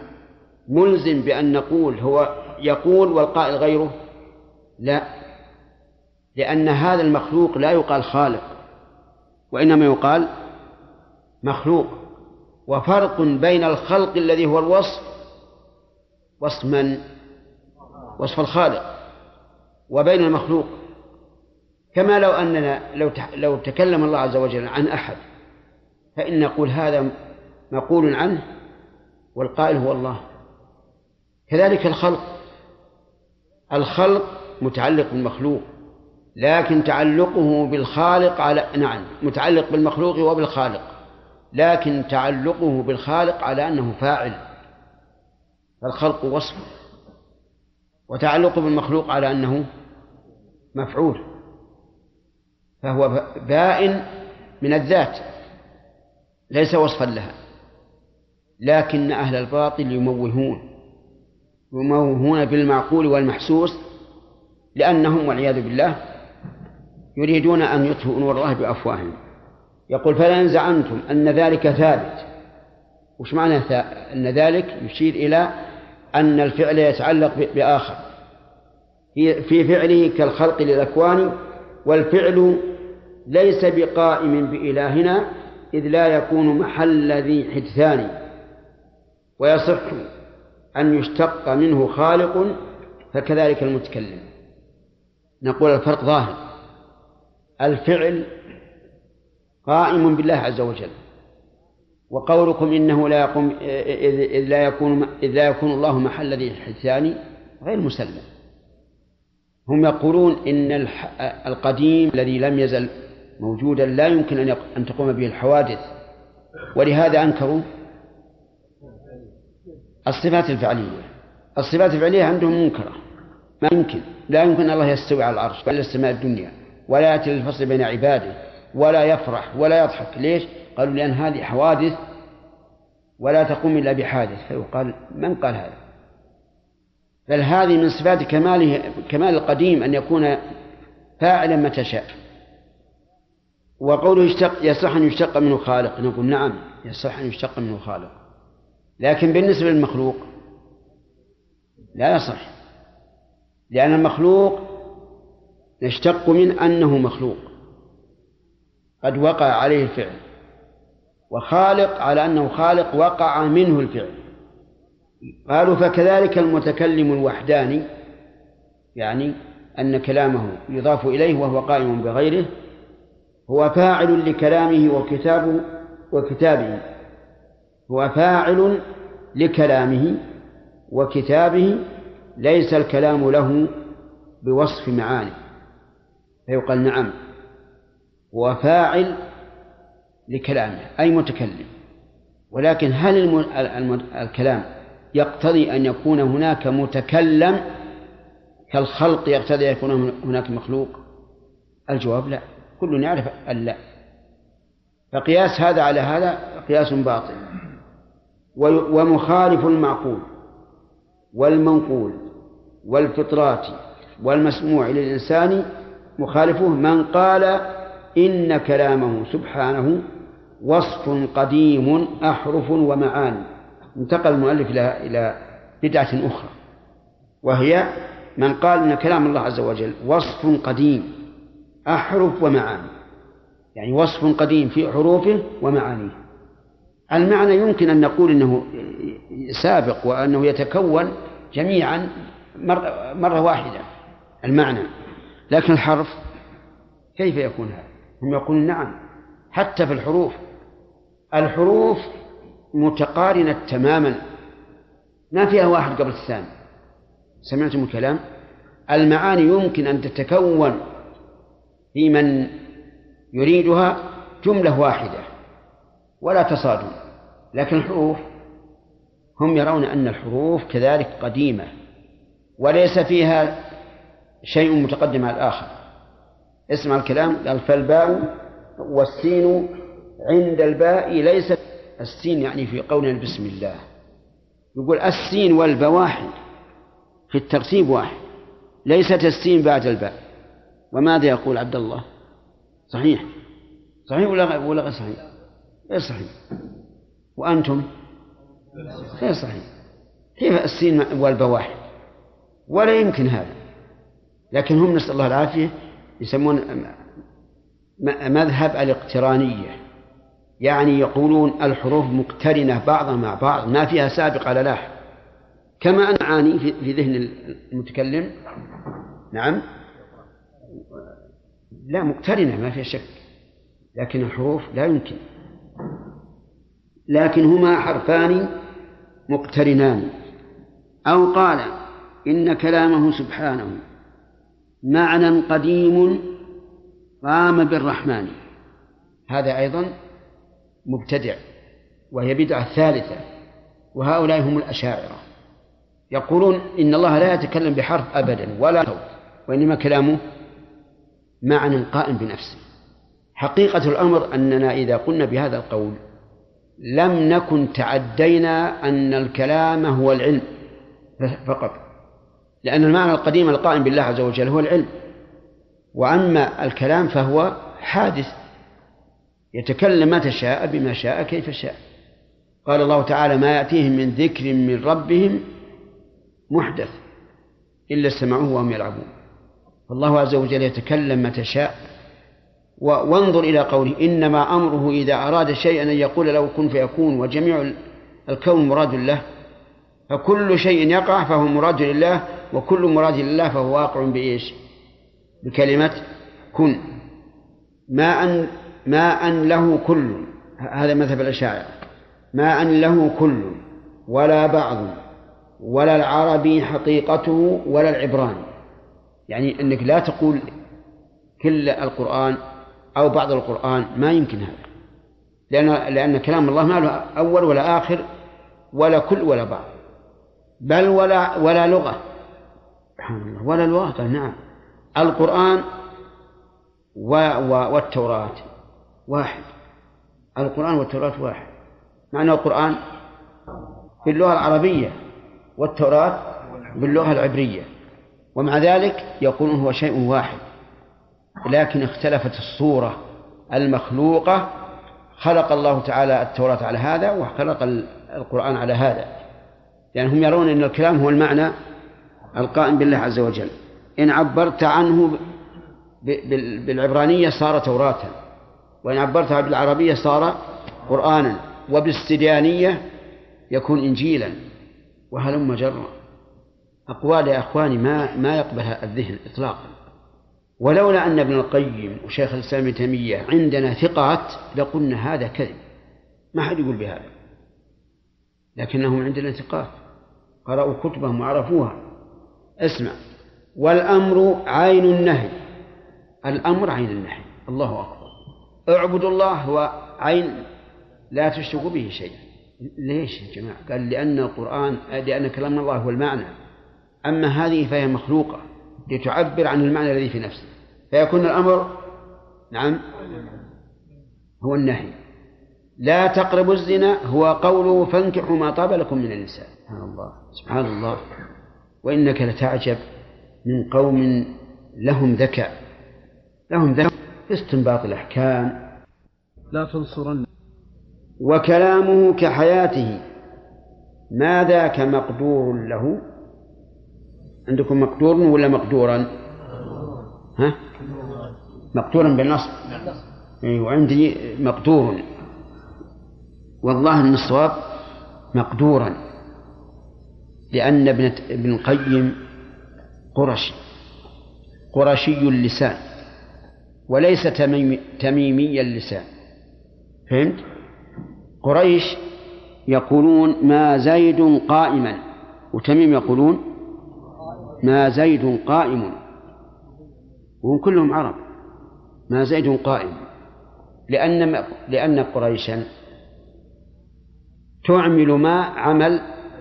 ملزم بأن نقول هو يقول والقائل غيره؟ لا. لأن هذا المخلوق لا يقال خالق وإنما يقال مخلوق. وفرق بين الخلق الذي هو الوصف وصف من؟ وصف الخالق وبين المخلوق. كما لو أننا لو لو تكلم الله عز وجل عن أحد فإن نقول هذا مقول عنه والقائل هو الله. كذلك الخلق الخلق متعلق بالمخلوق. لكن تعلقه بالخالق على نعم متعلق بالمخلوق وبالخالق. لكن تعلقه بالخالق على أنه فاعل. فالخلق وصف. وتعلقه بالمخلوق على أنه مفعول. فهو بائن من الذات. ليس وصفا لها. لكن أهل الباطل يموهون. يموهون بالمعقول والمحسوس لأنهم والعياذ بالله يريدون أن يطفئوا نور الله بأفواههم. يقول فلئن زعمتم أن ذلك ثابت. وش معنى أن ذلك يشير إلى أن الفعل يتعلق بآخر. في فعله كالخلق للأكوان والفعل ليس بقائم بإلهنا إذ لا يكون محل ذي حدثان. ويصح أن يشتق منه خالق فكذلك المتكلم. نقول الفرق ظاهر. الفعل قائم بالله عز وجل. وقولكم إنه لا يقوم إذ لا يكون إذ لا يكون الله محل ذي الحدثان غير مسلم. هم يقولون إن القديم الذي لم يزل موجودا لا يمكن أن تقوم به الحوادث. ولهذا أنكروا الصفات الفعلية. الصفات الفعلية عندهم منكرة. ما يمكن. لا يمكن الله يستوي على العرش ولا السماء الدنيا. ولا يأتي للفصل بين عباده ولا يفرح ولا يضحك. ليش؟ قالوا لأن هذه حوادث ولا تقوم إلا بحادث. فيقال من قال هذا؟ بل هذه من صفات كماله كمال القديم أن يكون فاعلا متى شاء. وقوله يشتق يصح أن يشتق منه خالق. نقول نعم يصح أن يشتق منه خالق. لكن بالنسبة للمخلوق لا يصح. لأن المخلوق يشتق من أنه مخلوق. قد وقع عليه الفعل. وخالق على أنه خالق وقع منه الفعل. قالوا فكذلك المتكلم الوحداني يعني أن كلامه يضاف إليه وهو قائم بغيره هو فاعل لكلامه وكتابه وكتابه. هو فاعل لكلامه وكتابه ليس الكلام له بوصف معاني فيقال نعم. هو فاعل لكلامه أي متكلم. ولكن هل الم... الم... الكلام يقتضي أن يكون هناك متكلم كالخلق يقتضي أن يكون هناك مخلوق؟ الجواب لا. كل يعرف أن لا. فقياس هذا على هذا قياس باطل. ومخالف المعقول والمنقول والفطرات والمسموع للإنسان مخالفه من قال إن كلامه سبحانه وصف قديم أحرف ومعاني انتقل المؤلف إلى إلى بدعة أخرى. وهي من قال إن كلام الله عز وجل وصف قديم أحرف ومعاني يعني وصف قديم في حروفه ومعانيه. المعنى يمكن أن نقول أنه سابق وأنه يتكون جميعا مرة, واحدة. المعنى لكن الحرف كيف يكون هذا؟ هم يقولون نعم حتى في الحروف. الحروف متقارنة تماما. ما فيها واحد قبل الثاني. سمعتم الكلام؟ المعاني يمكن أن تتكون في من يريدها جملة واحدة ولا تصادم. لكن الحروف هم يرون أن الحروف كذلك قديمة وليس فيها شيء متقدم على الآخر. اسمع الكلام قال فالباء والسين عند الباء ليست السين يعني في قولنا بسم الله. يقول السين والباء واحد في الترتيب واحد ليست السين بعد الباء. وماذا يقول عبد الله؟ صحيح. صحيح ولا غير ولا غير صحيح؟ غير صحيح. وأنتم؟ غير صحيح. كيف السين والباء واحد؟ ولا يمكن هذا. لكن هم نسأل الله العافية يسمون مذهب الاقترانية. يعني يقولون الحروف مقترنة بعضها مع بعض ما فيها سابق على لاحق. كما أن معاني في ذهن المتكلم. نعم. لا مقترنة ما فيها شك. لكن الحروف لا يمكن. لكن هما حرفان مقترنان. أو قال إن كلامه سبحانه. معنى قديم قام بالرحمن. هذا أيضا مبتدع وهي بدعة ثالثة وهؤلاء هم الأشاعرة. يقولون إن الله لا يتكلم بحرف أبدا ولا صوت وإنما كلامه معنى قائم بنفسه. حقيقة الأمر أننا إذا قلنا بهذا القول لم نكن تعدينا أن الكلام هو العلم فقط لأن المعنى القديم القائم بالله عز وجل هو العلم. وأما الكلام فهو حادث. يتكلم متى شاء بما شاء كيف شاء. قال الله تعالى ما يأتيهم من ذكر من ربهم محدث إلا استمعوه وهم يلعبون. فالله عز وجل يتكلم متى شاء وانظر إلى قوله إنما أمره إذا أراد شيئا أن يقول له كن فيكون. وجميع الكون مراد له. فكل شيء يقع فهو مراد لله وكل مراد لله فهو واقع بإيش؟ بكلمة كن. ما أن ما أن له كل. هذا مذهب الأشاعرة. ما أن له كل ولا بعض ولا العربي حقيقته ولا العبراني. يعني أنك لا تقول كل القرآن أو بعض القرآن ما يمكن هذا. لأن لأن كلام الله ما له أول ولا آخر ولا كل ولا بعض. بل ولا ولا لغة. سبحان الله ولا لغة نعم. القرآن و و والتوراة واحد. القرآن والتوراة واحد. معنى القرآن باللغة العربية والتوراة باللغة العبرية. ومع ذلك يقولون هو شيء واحد. لكن اختلفت الصورة المخلوقة. خلق الله تعالى التوراة على هذا وخلق القرآن على هذا. لأنهم يرون أن الكلام هو المعنى القائم بالله عز وجل. إن عبرت عنه بالعبرانية صار توراة. وإن عبرتها بالعربية صار قرآنا. وبالسريانية يكون إنجيلا. وهلم جرا أقوال يا أخواني ما ما يقبلها الذهن إطلاقا. ولولا أن ابن القيم وشيخ الإسلام ابن تيمية عندنا ثقات لقلنا هذا كذب. ما حد يقول بهذا. لكنهم عندنا ثقات. قرأوا كتبهم وعرفوها. اسمع. والأمر عين النهي. الأمر عين النهي. الله أكبر. اعبدوا الله هو عين لا تشركوا به شيئا. ليش يا جماعة؟ قال لأن القرآن لأن كلام الله هو المعنى. أما هذه فهي مخلوقة لتعبر عن المعنى الذي في نفسه. فيكون الأمر نعم هو النهي. لا تقربوا الزنا هو قوله فانكحوا ما طاب لكم من النساء. سبحان الله. سبحان الله. وإنك لتعجب من قوم لهم ذكاء. لهم ذكاء. في استنباط الأحكام. لا تنصرن. وكلامه كحياته. ما ذاك مقدور له؟ عندكم مقدور ولا مقدورا؟ ها؟ مقدورا بالنصب وعندي مقدور. والله ان الصواب مقدورا. لأن ابن ابن القيم قرشي قرشي اللسان وليس تميمي اللسان. فهمت؟ قريش يقولون ما زيد قائما وتميم يقولون ما زيد قائم. وهم كلهم عرب. ما زيد قائم. لأن لأن قريشا تعمل ما عمل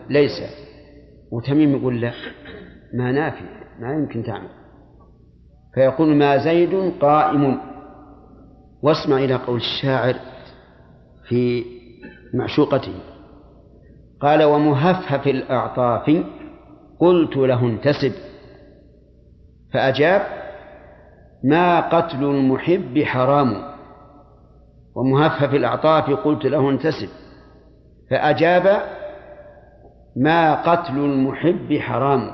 ليس. وتميم يقول لا ما نافي ما يمكن تعمل. فيقول ما زيد قائم. واسمع إلى قول الشاعر في معشوقته. قال ومهفهف الأعطاف قلت له انتسب. فأجاب ما قتل المحب حرام. ومهفهف الأعطاف قلت له انتسب. فأجاب ما قتل المحب حرام.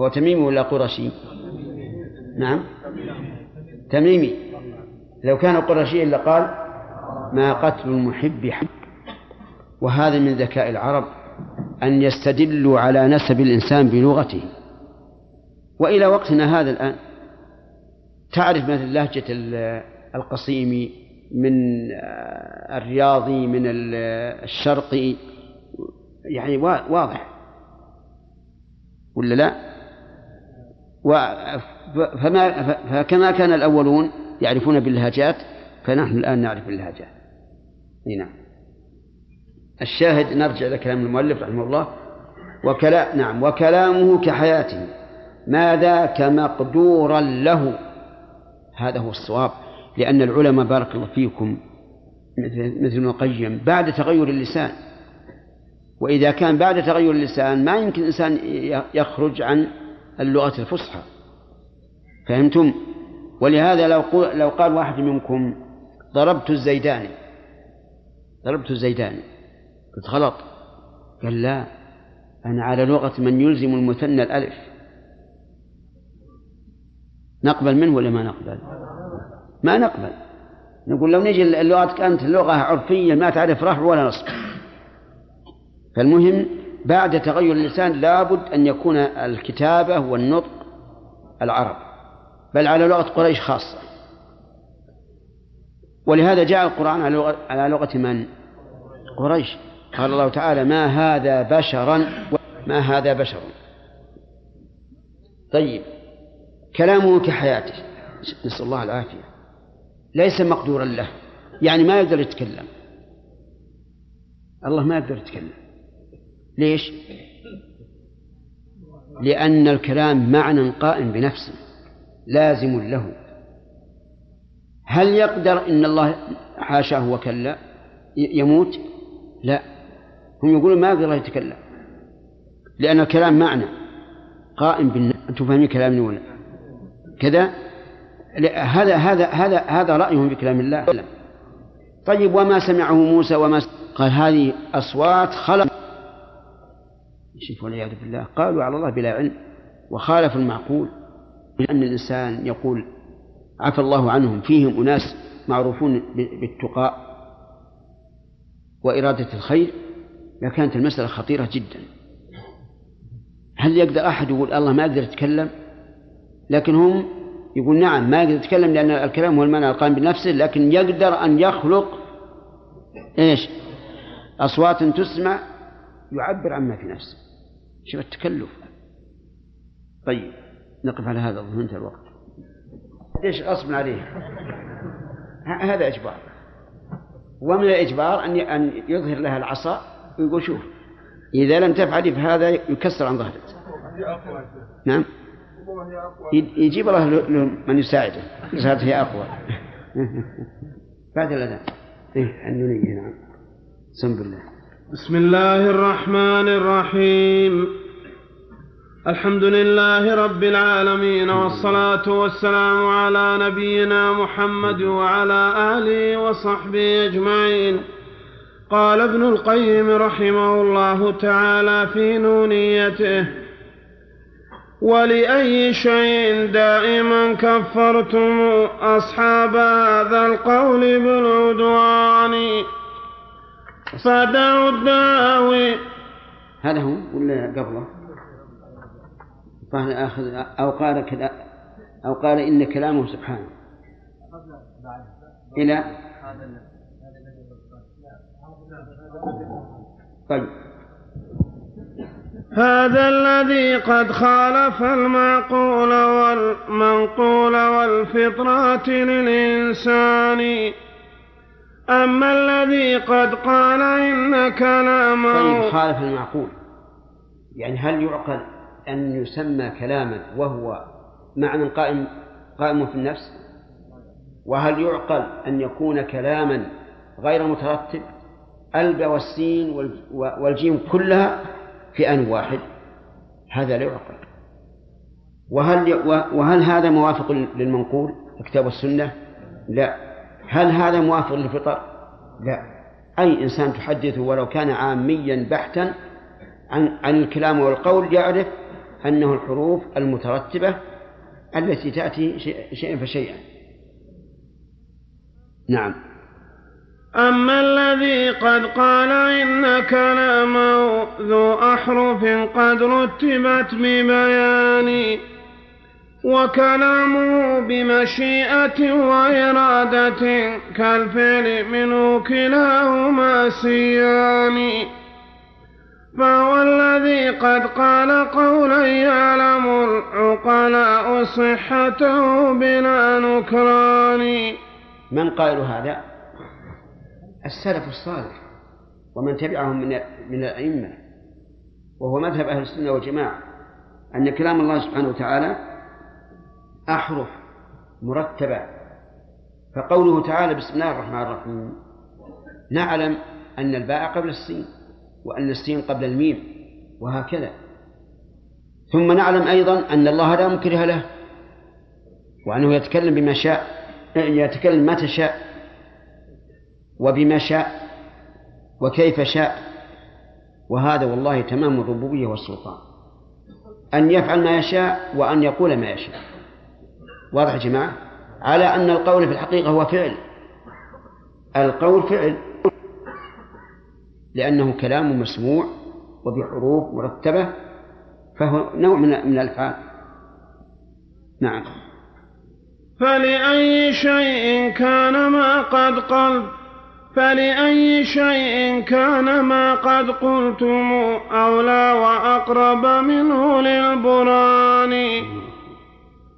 هو تميمي ولا قرشي؟ نعم. تميمي. لو كان قرشيا لقال ما قتل المحب حق وهذا من ذكاء العرب أن يستدلوا على نسب الإنسان بلغته. وإلى وقتنا هذا الآن تعرف مثل لهجة القصيمي من الرياضي من الشرقي يعني واضح. ولا لا؟ فما فكما كان الأولون يعرفون باللهجات فنحن الآن نعرف اللهجات. نعم. الشاهد نرجع إلى كلام المؤلف رحمه الله. وكلا نعم وكلامه كحياته. ما ذاك مقدورا له؟ هذا هو الصواب. لأن العلماء بارك الله فيكم مثل ابن القيم بعد تغير اللسان وإذا كان بعد تغير اللسان ما يمكن الإنسان يخرج عن اللغة الفصحى. فهمتم؟ ولهذا لو لو قال واحد منكم ضربت الزيداني ضربت الزيداني قلت غلط. قال لا أنا على لغة من يلزم المثنى الألف. نقبل منه ولا ما نقبل؟ ما نقبل. نقول لو نجي لغتك أنت لغة عرفية ما تعرف رفع ولا نصب. فالمهم بعد تغير اللسان لابد أن يكون الكتابة والنطق العرب بل على لغة قريش خاصة. ولهذا جاء القرآن على لغة, من؟ قريش. قال الله تعالى ما هذا بشرا ما هذا بشرا طيب. كلامه كحياته. نسأل الله العافية. ليس مقدورا له. يعني ما يقدر يتكلم. الله ما يقدر يتكلم. ليش؟ لأن الكلام معنى قائم بنفسه لازم له. هل يقدر إن الله حاشاه وكلا؟ يموت؟ لا. هم يقولون ما يقدر يتكلم. لأن الكلام معنى قائم بالنفس أنتم فاهمين كلامي ولا؟ كذا؟ هذا هذا هذا هذا رأيهم في كلام الله. طيب وما سمعه موسى وما قال هذه أصوات خلق شوف والعياذ بالله. قالوا على الله بلا علم وخالفوا المعقول. لأن الإنسان يقول عفى الله عنهم فيهم أناس معروفون بالتقاء وإرادة الخير لكانت المسألة خطيرة جدا. هل يقدر أحد يقول الله ما يقدر يتكلم لكن هم يقول نعم ما يقدر يتكلم لأن الكلام هو المعنى القائم بنفسه لكن يقدر أن يخلق إيش؟ أصوات تسمع يعبر عما في نفسه. شوف التكلف. طيب نقف على هذا أظن انتهى الوقت. ليش غصب عليه هذا إجبار. ومن الإجبار أن أن يظهر لها العصا ويقول شوف إذا لم تفعلي فهذا يكسر عن ظهرك. نعم. يجيب الله من يساعده. صارت هي أقوى. بعد الأذان. إيه النونية نعم. بسم الله. بسم الله الرحمن الرحيم. الحمد لله رب العالمين والصلاة والسلام على نبينا محمد وعلى آله وصحبه أجمعين. قال ابن القيم رحمه الله تعالى في نونيته ولأي شيء دائما كفرتم أصحاب هذا القول بالعدوان؟ فدعوا الداوي. هذا هو ولا قبله؟ قال آخذ أو قال كذا أو قال إن كلامه سبحانه. إلى؟ طيب. هذا الذي قد خالف المعقول والمنقول والفطرات للإنسان. أما الذي قد قال إن كلامه طيب خالف المعقول. يعني هل يعقل أن يسمى كلاما وهو معنى قائم قائم في النفس؟ وهل يعقل أن يكون كلاما غير مترتب؟ ألب والسين والجيم كلها في آن واحد. هذا لا يعقل. وهل وهل هذا موافق للمنقول الكتاب والسنة؟ لا. هل هذا موافق للفطر؟ لا. أي إنسان تحدثه ولو كان عاميا بحتا عن عن الكلام والقول يعرف أنه الحروف المترتبة التي تأتي شيئا فشيئا. نعم. أما الذي قد قال إن كلامه ذو أحرف قد رتبت ببيان وكلامه بمشيئة وإرادة كالفعل منه كلاهما سيان. فهو الذي قد قال قولا يعلم العقلاء صحته بلا نكران. من قال هذا؟ السلف الصالح ومن تبعهم من من الأئمة وهو مذهب أهل السنة والجماعة أن كلام الله سبحانه وتعالى أحرف مرتبة. فقوله تعالى بسم الله الرحمن الرحيم نعلم أن الباء قبل السين وأن السين قبل الميم وهكذا. ثم نعلم أيضا أن الله لا مكره له وأنه يتكلم بما شاء يتكلم متى شاء وبما شاء وكيف شاء. وهذا والله تمام الربوبية والسلطان. أن يفعل ما يشاء وأن يقول ما يشاء. واضح يا جماعة؟ على أن القول في الحقيقة هو فعل. القول فعل. لأنه كلام مسموع وبحروف مرتبة فهو نوع من من الأفعال نعم. فلأي شيء كان ما قد قلب فلأي شيء كان ما قد قلتم أولى وأقرب منه للبران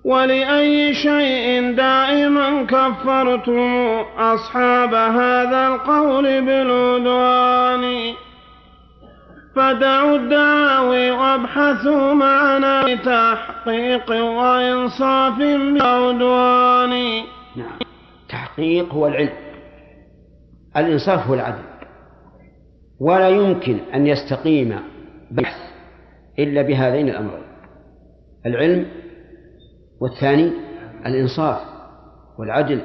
ولأي شيء دائما كفرتم أصحاب هذا القول بالعدوان. فدعوا الدعاوي وابحثوا معنا بتحقيق وإنصاف بعدوان نعم. تحقيق هو العلم. الإنصاف هو العدل. ولا يمكن أن يستقيم بحث إلا بهذين الأمرين. العلم والثاني الإنصاف والعدل.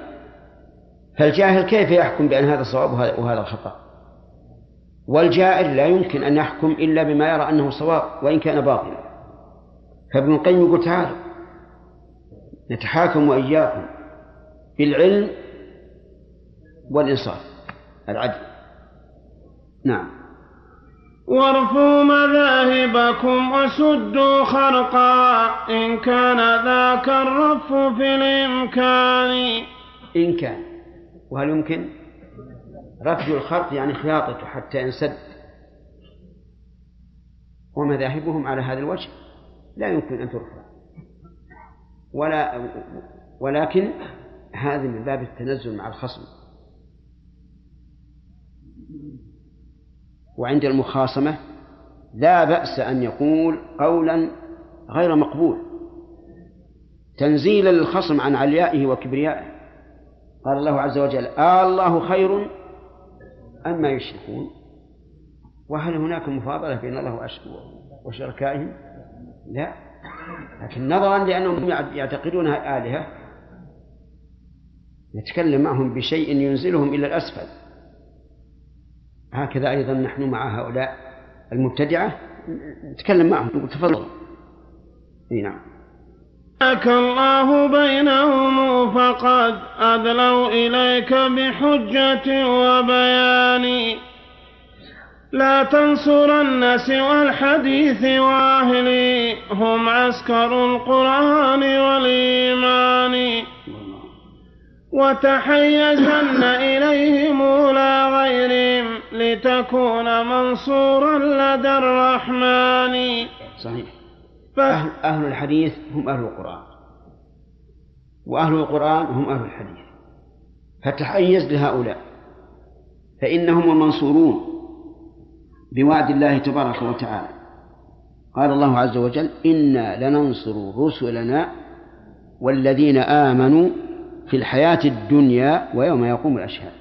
فالجاهل كيف يحكم بأن هذا صواب وهذا خطأ؟ والجائر لا يمكن أن يحكم إلا بما يرى أنه صواب وإن كان باطلا. فابن القيم يقول تعالوا نتحاكم وإياكم بالعلم والإنصاف العدل. نعم. وارفوا مذاهبكم وسدوا خرقا إن كان ذاك الرف في الإمكان. إن كان. وهل يمكن؟ رفض الخرق يعني خياطته حتى ينسد ومذاهبهم على هذا الوجه لا يمكن أن ترفع. ولا ولكن هذا من باب التنزل مع الخصم. وعند المخاصمة لا بأس أن يقول قولا غير مقبول. تنزيلا للخصم عن عليائه وكبريائه. قال الله عز وجل آه آلله خير أما يشركون. وهل هناك مفاضلة بين الله وشركائهم؟ لا. لكن نظرا لأنهم يعتقدونها آلهة نتكلم معهم بشيء ينزلهم إلى الأسفل. هكذا أيضا نحن مع هؤلاء المبتدعة نتكلم معهم نقول تفضل. نعم. الله بينهم فقد أدلوا إليك بحجة وبيان. لا تنصرن سوى الحديث وأهلي هم عسكر القرآن والإيمان. وتحيزن إليهم لا غيرهم. لتكون منصورا لدى الرحمن. صحيح. أهل, أهل الحديث هم أهل القرآن. وأهل القرآن هم أهل الحديث. فتحيز لهؤلاء. فإنهم المنصورون بوعد الله تبارك وتعالى. قال الله عز وجل إنا لننصر رسلنا والذين آمنوا في الحياة الدنيا ويوم يقوم الأشهاد.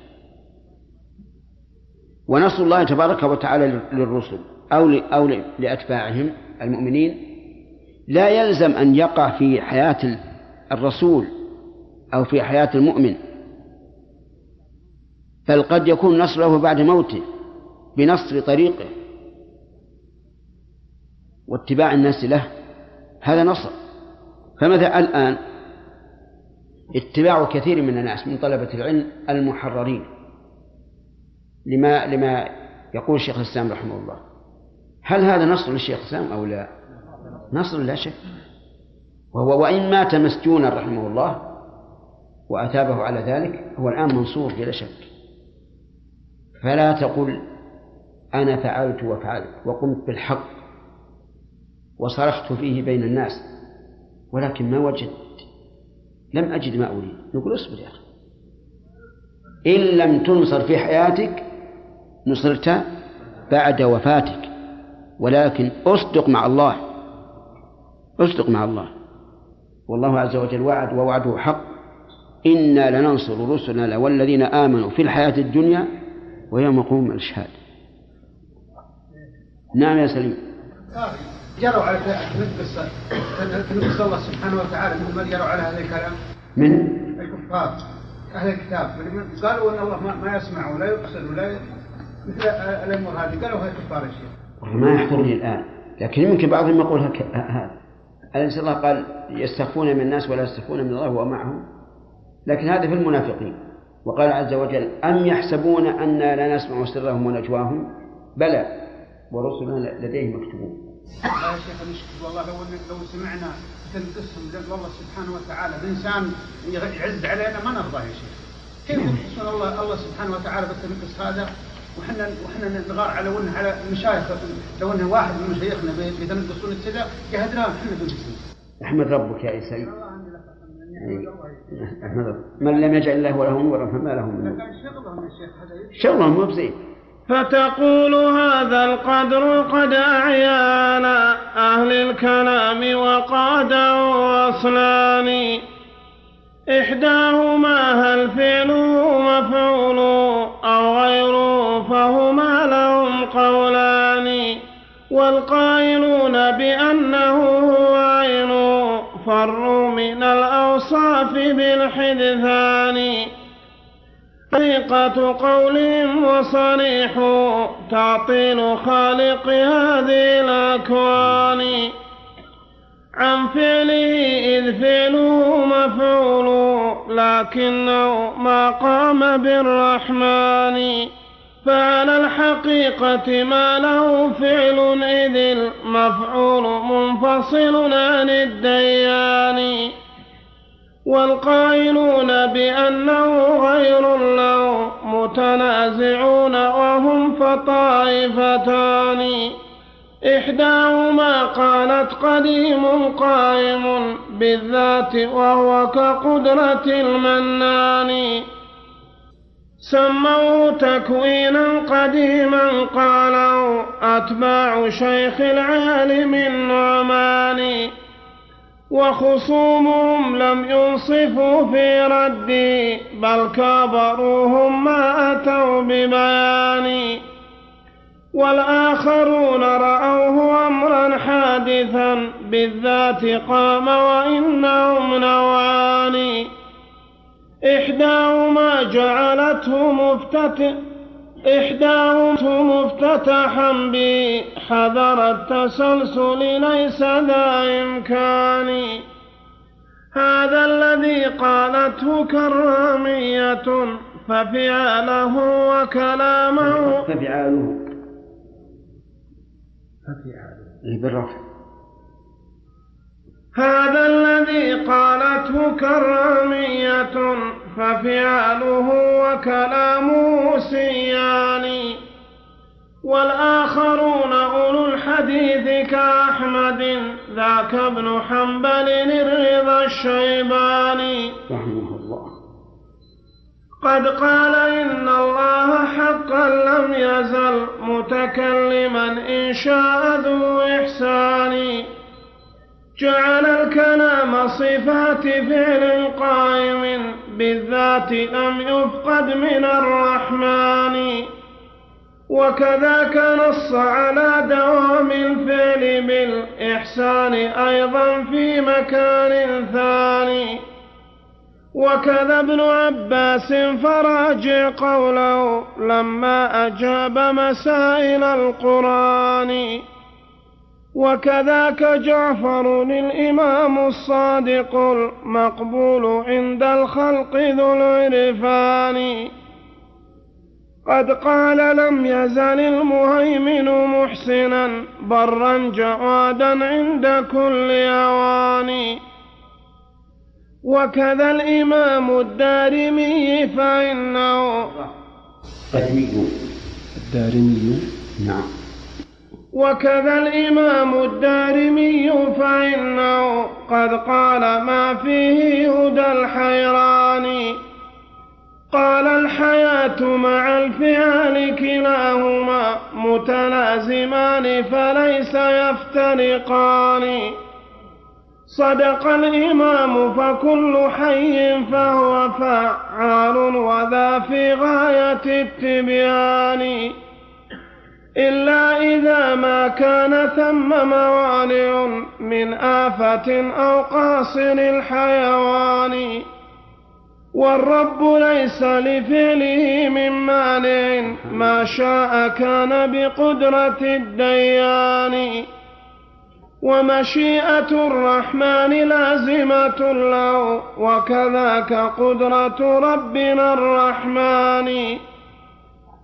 ونصر الله تبارك وتعالى للرسل أو أو لأتباعهم المؤمنين. لا يلزم أن يقع في حياة الرسول أو في حياة المؤمن. بل قد يكون نصره بعد موته بنصر طريقه واتباع الناس له. هذا نصر. فمثلا الآن؟ اتباع كثير من الناس من طلبة العلم المحررين. لما لما يقول الشيخ الإسلام رحمه الله. هل هذا نصر للشيخ الإسلام أو لا؟ نصر لا شك. وهو وإن مات مسجونا رحمه الله وأثابه على ذلك هو الآن منصور بلا شك. فلا تقل أنا فعلت وفعلت وقمت بالحق وصرخت فيه بين الناس ولكن ما وجدت. لم أجد ما أريد. نقول اصبر يا أخي. إن لم تنصر في حياتك نصرت بعد وفاتك. ولكن أصدق مع الله. أصدق مع الله. والله عز وجل وعد ووعده حق. إنا لننصر رسلنا والذين آمنوا في الحياة الدنيا ويوم يقوم الأشهاد. نعم يا سليم. جروا على تنقص الله سبحانه وتعالى مثل ما جروا على هذا الكلام؟ من؟ الكفار. أهل الكتاب. قالوا أن الله ما يسمع ولا يبصر ولا مثل الأمور هذه قالوا هي كفار الشيخ ما يحضرني الآن. لكن يمكن بعضهم يقول هذا أليس الله قال يستخفون من الناس ولا يستخفون من الله وهو معهم لكن هذا في المنافقين. وقال عز وجل أم يحسبون أنا لا نسمع سرهم ونجواهم؟ بلى. ورسلنا لديه مكتوبون. لا يا شيخ المشكلة والله لو لو سمعنا قال والله سبحانه وتعالى الانسان يعز علينا ما نرضى يا شيخ. كيف يقصون الله الله سبحانه وتعالى بالتنقص هذا؟ وحنا وحنا نغار على ون على المشايخ لو ان واحد من مشايخنا بيتنقصون كذا قهدناهم إحنا بالجسم أحمد ربك يا عيسى. أي. أحمد ربك من لم يجعل الله له نورا فما له من نور. شغلهم يا شيخ هذا شغلهم مو بزين. فتقول هذا القدر قد أعيانا أهل الكلام وقاده أصلان إحداهما هل فعله مفعول أو غيره بأنه هو عين فروا من الأوصاف بالحدثان. طريقة قولهم وصريح تعطيل خالق هذه الأكوان. عن فعله إذ فعله مفعول لكنه ما قام بالرحمن. فعلى الحقيقة ما له فعل إذ المفعول منفصل عن الديان. والقائلون بأنه غير له متنازعون وهم فطائفتان. إحداهما قالت قديم قائم بالذات وهو كقدرة المنان. سموه تكوينا قديما قالوا أتباع شيخ العالم النعمان وخصومهم لم ينصفوا في ردي بل كابروهم ما أتوا ببيان والآخرون رأوه أمرا حادثا بالذات قام وإنهم نوعان إحداهما جعلته مفتتح إحداهما مفتتحا به حذر التسلسل ليس ذا إمكان. هذا الذي قالته كرامية ففعاله وكلامه. ففعاله إيه بالرفع هذا الذي قالته كرامية ففعاله وكلامه سيان والآخرون أولو الحديث كأحمد ذاك ابن حنبل الرضا الشيباني. رحمه الله. قد قال إن الله حقا لم يزل متكلما إن شاء ذو إحسان. جعل صفات فعل قائم بالذات لم يفقد من الرحمن. وكذاك نص على دوام الفعل بالإحسان أيضا في مكان ثاني. وكذا ابن عباس فراجع قوله لما أجاب مسائل القرآن. وكذاك جعفر الإمام الصادق المقبول عند الخلق ذو العرفان. قد قال لم يزل المهيمن محسنا برا جوادا عند كل أوان وكذا الإمام الدارمي فإنه قدمي الدارمي. نعم. وكذا الإمام الدارمي فإنه قد قال ما فيه هدى الحيران. قال الحياة مع الفعل كلاهما متلازمان فليس يفترقان. صدق الإمام فكل حي فهو فعال وذا في غاية التبيان. إلا إذا ما كان ثم موانع من آفة أو قاصر الحيوان. والرب ليس لفعله من مانع ما شاء كان بقدرة الديان. ومشيئة الرحمن لازمة له وكذاك قدرة ربنا الرحمن.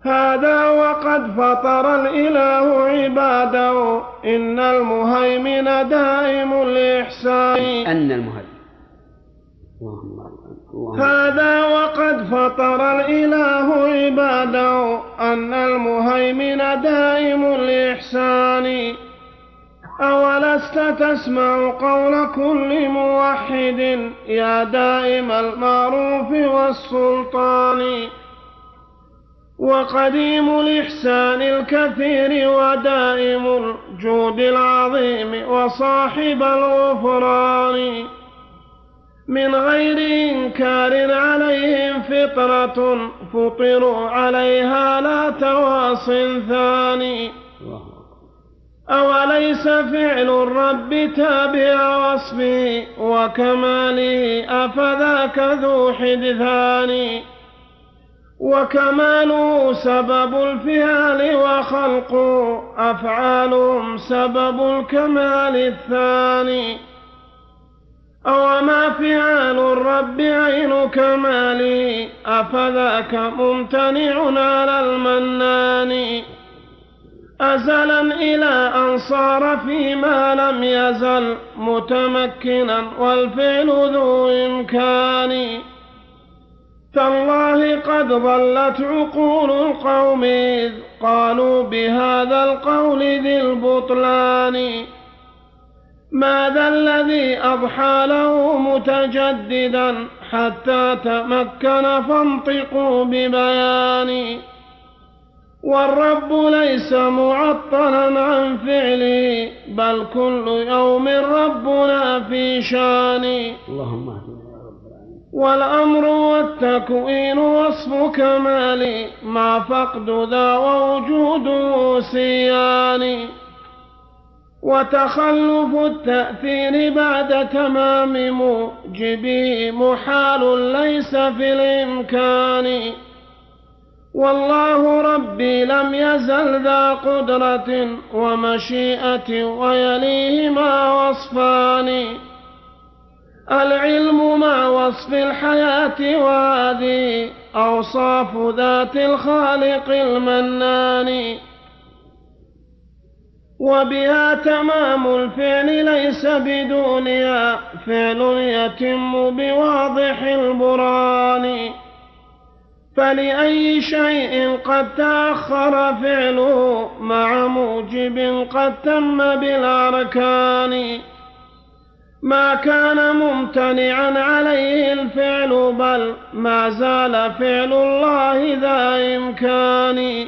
هذا وقد فطر الإله عباده إن المهيمن دائم الإحسان أن المهيمن. هذا وقد فطر الإله عباده أن المهيمن دائم الإحسان أولست تسمع قول كل موحد يا دائم المعروف والسلطان. وقديم الإحسان الكثير ودائم الجود العظيم وصاحب الغفران. من غير إنكار عليهم فطرة فطروا عليها لا تواص ثاني. أوليس فعل الرب تابع وصفه وكماله أفذاك ذو حدثان؟ وكماله سبب الفعال وخلقه أفعالهم سبب الكمال الثاني. أو ما فعال الرب عين كماله أفذاك ممتنع على المنان. أزلا إلى أن صار فيما لم يزل متمكنا والفعل ذو إمكان. تالله قد ضلت عقول القوم إذ قالوا بهذا القول ذي البطلان. ماذا الذي أضحى له متجددا حتى تمكن فانطقوا ببيان؟ والرب ليس معطلا عن فعله بل كل يوم ربنا في شان اللهم اهدنا يا رب العالمين والأمر والتكوين وصف كمال مع فقد ذا ووجوده سيان. وتخلف التأثير بعد تمام موجبه محال ليس في الإمكان. والله ربي لم يزل ذا قدرة ومشيئة ويليهما وصفان. العلم مع وصف الحياة وهذه أوصاف ذات الخالق المنان. وبها تمام الفعل ليس بدونها فعل يتم بواضح البران. فلأي شيء قد تأخر فعله مع موجب قد تم بالأركان. ما كان ممتنعا عليه الفعل بل ما زال فعل الله ذا إمكان.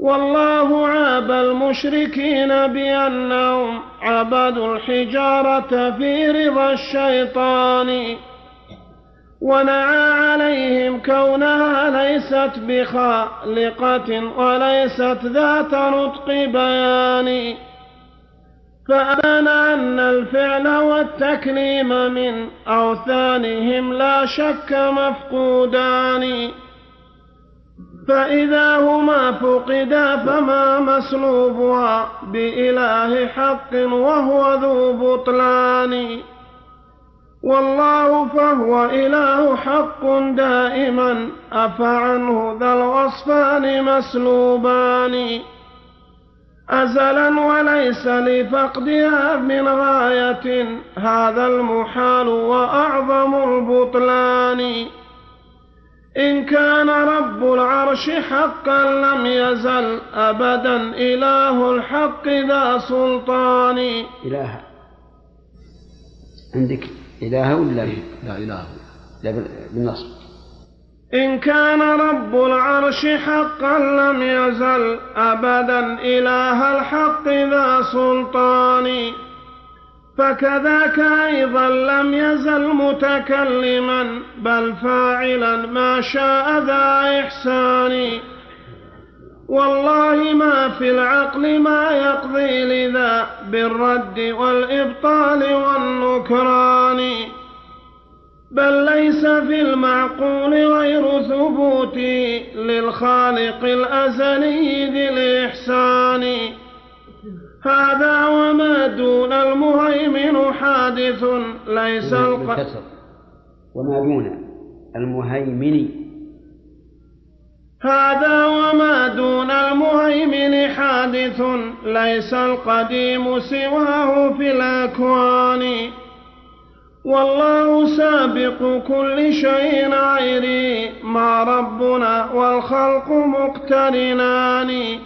والله عاب المشركين بأنهم عبدوا الحجارة في رضا الشيطان ونعى عليهم كونها ليست بخالقة وليست ذات نطق بيان. فأبان أن الفعل والتكليم من أوثانهم لا شك مفقودان. فإذا هما فقدا فما مسلوبها بإله حق وهو ذو بطلان. والله فهو إله حق دائما أفعنه ذا الوصفان مسلوبان. أزلا وليس لفقدها من غاية. هذا المحال وأعظم البطلان. إن كان رب العرش حقا لم يزل أبدا إله الحق ذا سلطان. إله. عندك إله ولا لا إله. لا بال- بالنصب. إن كان رب العرش حقا لم يزل أبدا إله الحق ذا سلطان. فكذاك أيضا لم يزل متكلما بل فاعلا ما شاء ذا إحسان. والله ما في العقل ما يقضي لذا بالرد والإبطال والنكران. بل ليس في المعقول غير ثبوته للخالق الأزلي ذي الإحسان. هذا وما دون المهيمن حادث ليس الق... وما دون المهيمن. هذا وما دون المهيمن حادث ليس القديم سواه في الأكوان. والله سابق كل شيء غيري مع ربنا والخلق مقترنان.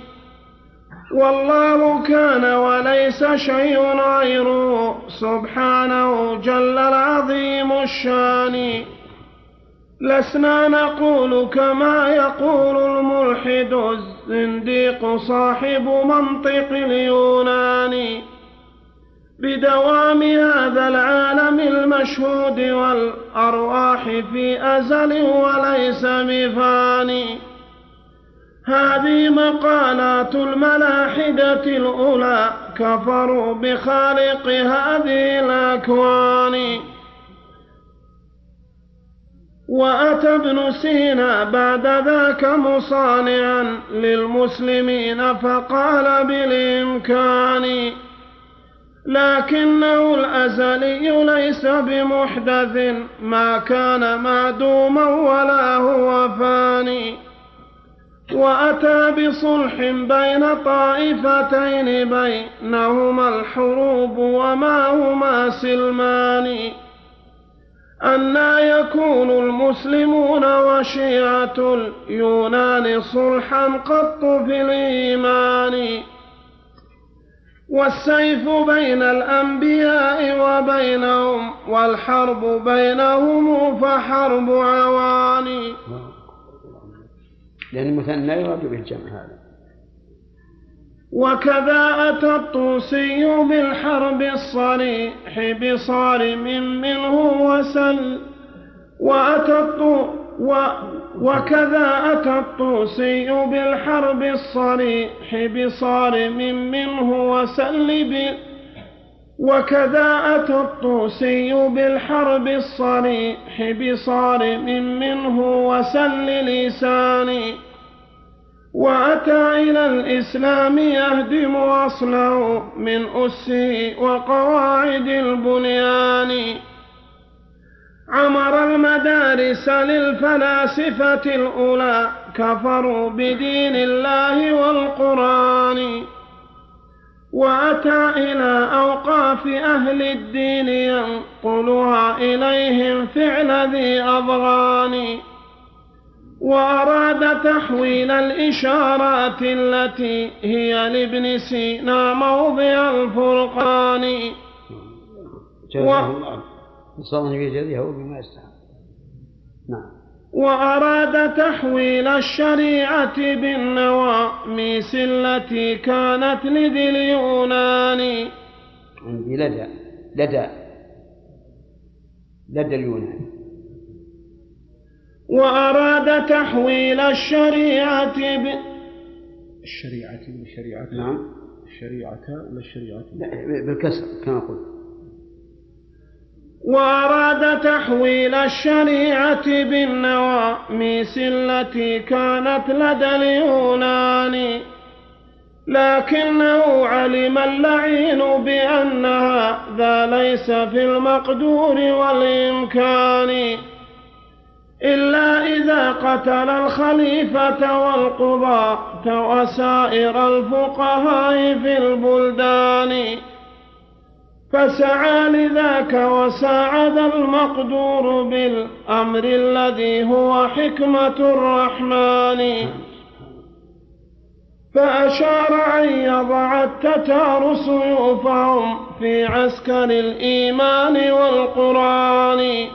والله كان وليس شيء غيره سبحانه جل العظيم الشان. لسنا نقول كما يقول الملحد الزنديق صاحب منطق اليونان. بدوام هذا العالم المشهود والأرواح في أزل وليس بفاني. هذه مقالات الملاحدة الأولى كفروا بخالق هذه الأكوان. وأتى ابن سينا بعد ذاك مصانعا للمسلمين فقال بالإمكان. لكنه الأزلي ليس بمحدث ما كان معدوما ولا هو فاني. وأتى بصلح بين طائفتين بينهما الحروب وما هما سلمان. أنا يكون المسلمون وشيعة اليونان صلحا قط في الإيمان. والسيف بين الأنبياء وبينهم والحرب بينهم فحرب عواني. لأن المثنى يراد به الجمع هذا. وكذا أتى الطوسي بالحرب الصريح بصارم منه وسل. وأتى الطو و وكذا أتى الطوسي بالحرب الصريح بصارم منه وسل ب وكذا أتى الطوسي بالحرب الصريح بصارم منه وسل لساني. وأتى إلى الإسلام يهدم أصله من أسه وقواعد البنيان. عمر المدارس للفلاسفة الأولى كفروا بدين الله والقرآن. وأتى إلى أوقاف أهل الدين ينقلها إليهم فعل ذي أضغان. وأراد تحويل الإشارات التي هي لابن سينا موضع الفرقان. جزاه الله صلى بجزيه بما يستحق. نعم. وأراد تحويل الشريعة بالنواميس التي كانت لذي اليونان. عندي لدى لدى لدى اليونان. وأراد تحويل الشريعة ب... الشريعة والشريعة نعم. الشريعة ولا الشريعة. لا بالكسر كما قلت. وأراد تحويل الشريعة بالنواميس التي كانت لدى اليونان. لكنه علم اللعين بأن هذا ليس في المقدور والإمكان. إلا إذا قتل الخليفة والقضاة وسائر الفقهاء في البلدان. فسعى لذاك وساعد المقدور بالأمر الذي هو حكمة الرحمن. فأشار أن يضع التتار سيوفهم في عسكر الإيمان والقرآن.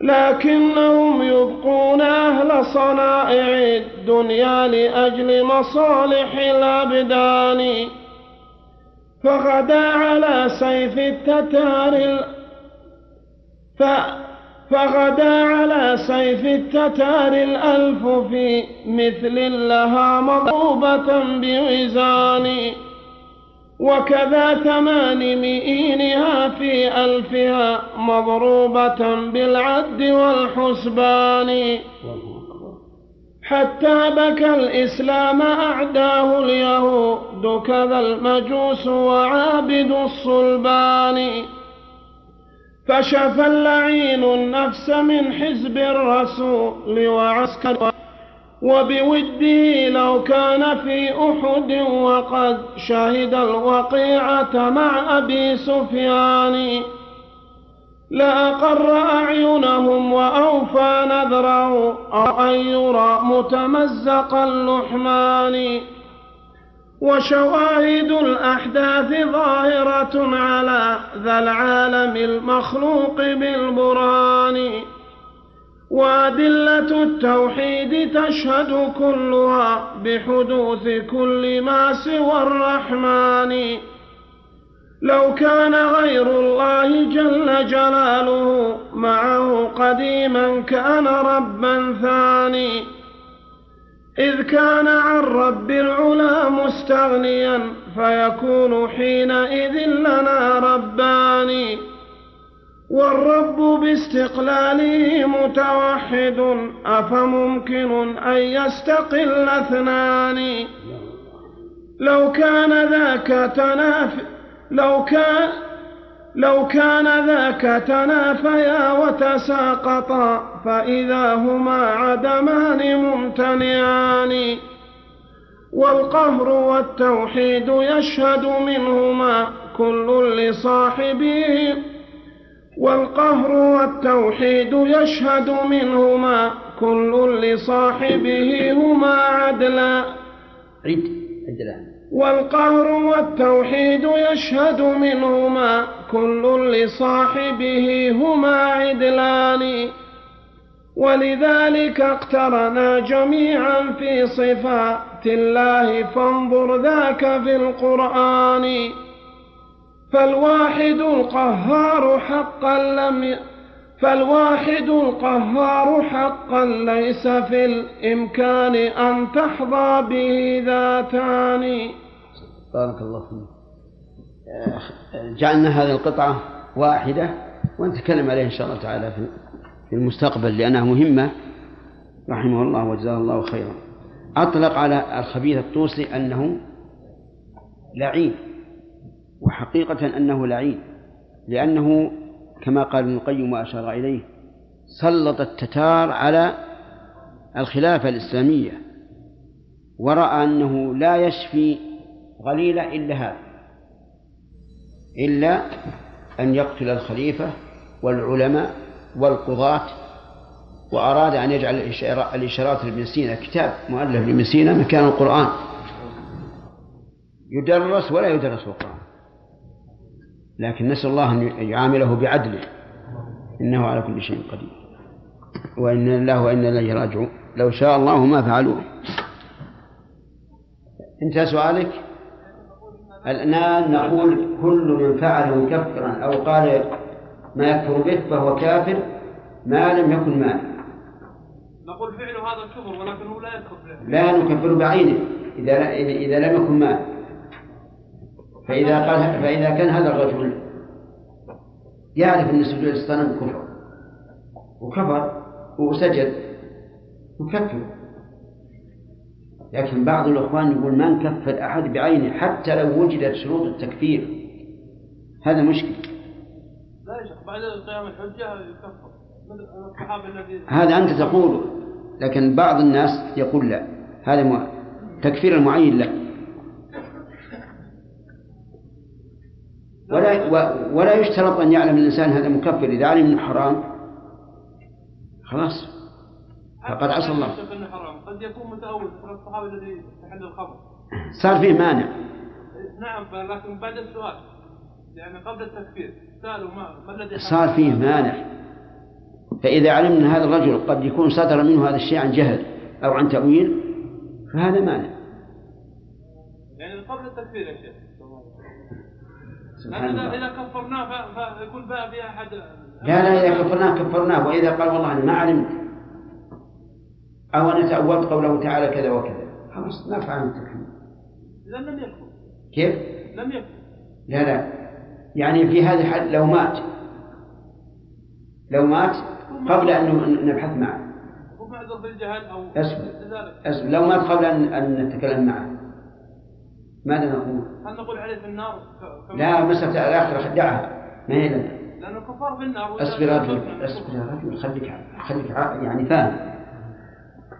لكنهم يبقون أهل صنائع الدنيا لأجل مصالح الأبدان. فغدا على سيف التتار ال... ف... فغدا على سيف التتار الألف في مثل لها مضروبة بوزان وكذا ثمان مئينها في ألفها مضروبة بالعد والحسبان. حتى بكى الإسلام أعداه اليهود كذا المجوس وعابد الصلبان. فشفى اللعين النفس من حزب الرسول وعسكر وبوده لو كان في أحد وقد شهد الوقيعة مع أبي سفيان. لأقر أعينهم وأوفى نذره أو أن يرى متمزق اللحمان وشواهد الأحداث ظاهرة على ذا العالم المخلوق بالبرهان. وأدلة التوحيد تشهد كلها بحدوث كل ما سوى الرحمن. لو كان غير الله جل جلاله معه قديما كان ربا ثاني. إذ كان عن رب العلا مستغنيا فيكون حينئذ لنا ربان. والرب باستقلاله متوحد أفممكن أن يستقل اثنان؟ لو كان ذاك تنافي لو كان لو كان ذاك تنافيا وتساقطا فإذا هما عدمان ممتنعان. والقهر والتوحيد يشهد منهما كل لصاحبه. والقهر والتوحيد يشهد منهما كل لصاحبه هما عدلا. عيد عدلا والقهر والتوحيد يشهد منهما كل لصاحبه هما عدلان ولذلك اقترنا جميعا في صفات الله فانظر ذاك في القرآن فالواحد القهار حقا لم. فالواحد القهار حقا ليس في الإمكان أن تحظى به ذاتان بارك الله فيك. آه، جعلنا هذه القطعة واحدة ونتكلم عليها إن شاء الله تعالى في المستقبل لأنها مهمة رحمه الله وجزاه الله خيرا. أطلق على الخبيث الطوسي أنه لعين وحقيقة أنه لعين لأنه كما قال ابن القيم وأشار إليه سلط التتار على الخلافة الإسلامية ورأى أنه لا يشفي غليلة إلا هذا. إلا أن يقتل الخليفة والعلماء والقضاة وأراد أن يجعل الإشارات لابن سينا كتاب مؤلف لابن سينا مكان القرآن. يدرس ولا يدرس القرآن. لكن نسأل الله أن يعامله بعدله. إنه على كل شيء قدير. وإن الله وإنا إليه راجعون. لو شاء الله ما فعلوه. انتهى سؤالك؟ الآن نقول كل من فعل مكفرا أو قال ما يكفر به فهو كافر ما لم يكن مانع نقول فعل هذا الكفر ولكنه لا يكفر لا نكفر بعينه إذا إذا لم يكن مانع فإذا قال فإذا كان هذا الرجل يعرف أن سجود الصنم كفر. وكفر وسجد نكفر لكن بعض الإخوان يقول ما نكفر أحد بعينه حتى لو وجدت شروط التكفير. هذا مشكل لا يا شيخ بعد قيام الحجة يكفر. هذا أنت تقوله لكن بعض الناس يقول لا. هذا مو... تكفير المعين لا. ولا و... ولا يشترط أن يعلم الإنسان هذا مكفر. إذا علم أنه حرام خلاص. فقد عصى الله. قد يكون متأول مثل الصحابي الذي استحل الخمر صار فيه مانع. نعم لكن بعد السؤال يعني قبل التكفير سألوا ما, ما الذي صار فيه مانع. فإذا علمنا أن هذا الرجل قد يكون صدر منه هذا الشيء عن جهل أو عن تأويل فهذا مانع. يعني قبل التكفير يا شيخ. لأن إذا كفرناه فيكون بقى فيها أحد لا لا إذا كفرناه كفرناه. وإذا قال والله أنا ما علمت أو أنا تأولت قوله تعالى كذا وكذا. خلاص عن التكفير إذا لم يكفر كيف؟ لم يكفر لا لا. يعني في هذه الحال لو مات. لو مات قبل أن نبحث معه. أو. ذلك. أسف لو مات قبل أن أن نتكلم معه. ماذا نقول؟ هل نقول عليه في النار؟ لا مسألة الآخرة دعها ما هي لنا؟ لأنه كفار في النار. أصبر يا رجل أصبر. يا رجل خليك خليك يعني فاهم.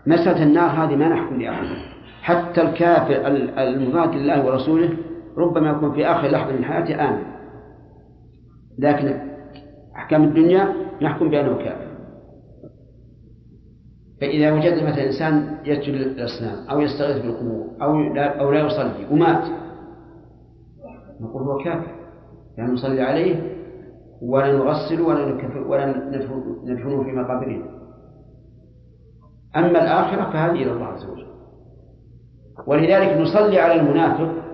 مسألة النار هذه ما نحكم بأحد حتى الكافر ال- المضاد لله ورسوله ربما يكون في آخر لحظة من حياته آمن. لكن أحكام الدنيا نحكم بأنه كافر. فإذا وجدنا مثلا إنسان يسجد للأصنام أو يستغيث بالقبور أو لا أو لا يصلي ومات نقول هو كافر. لا نصلي عليه ولا نغسل ولا نكفر ولا ندفن- ندفنه في مقابرنا أما الآخرة فهذه إلى الله عز وجل. ولذلك نصلي على المنافق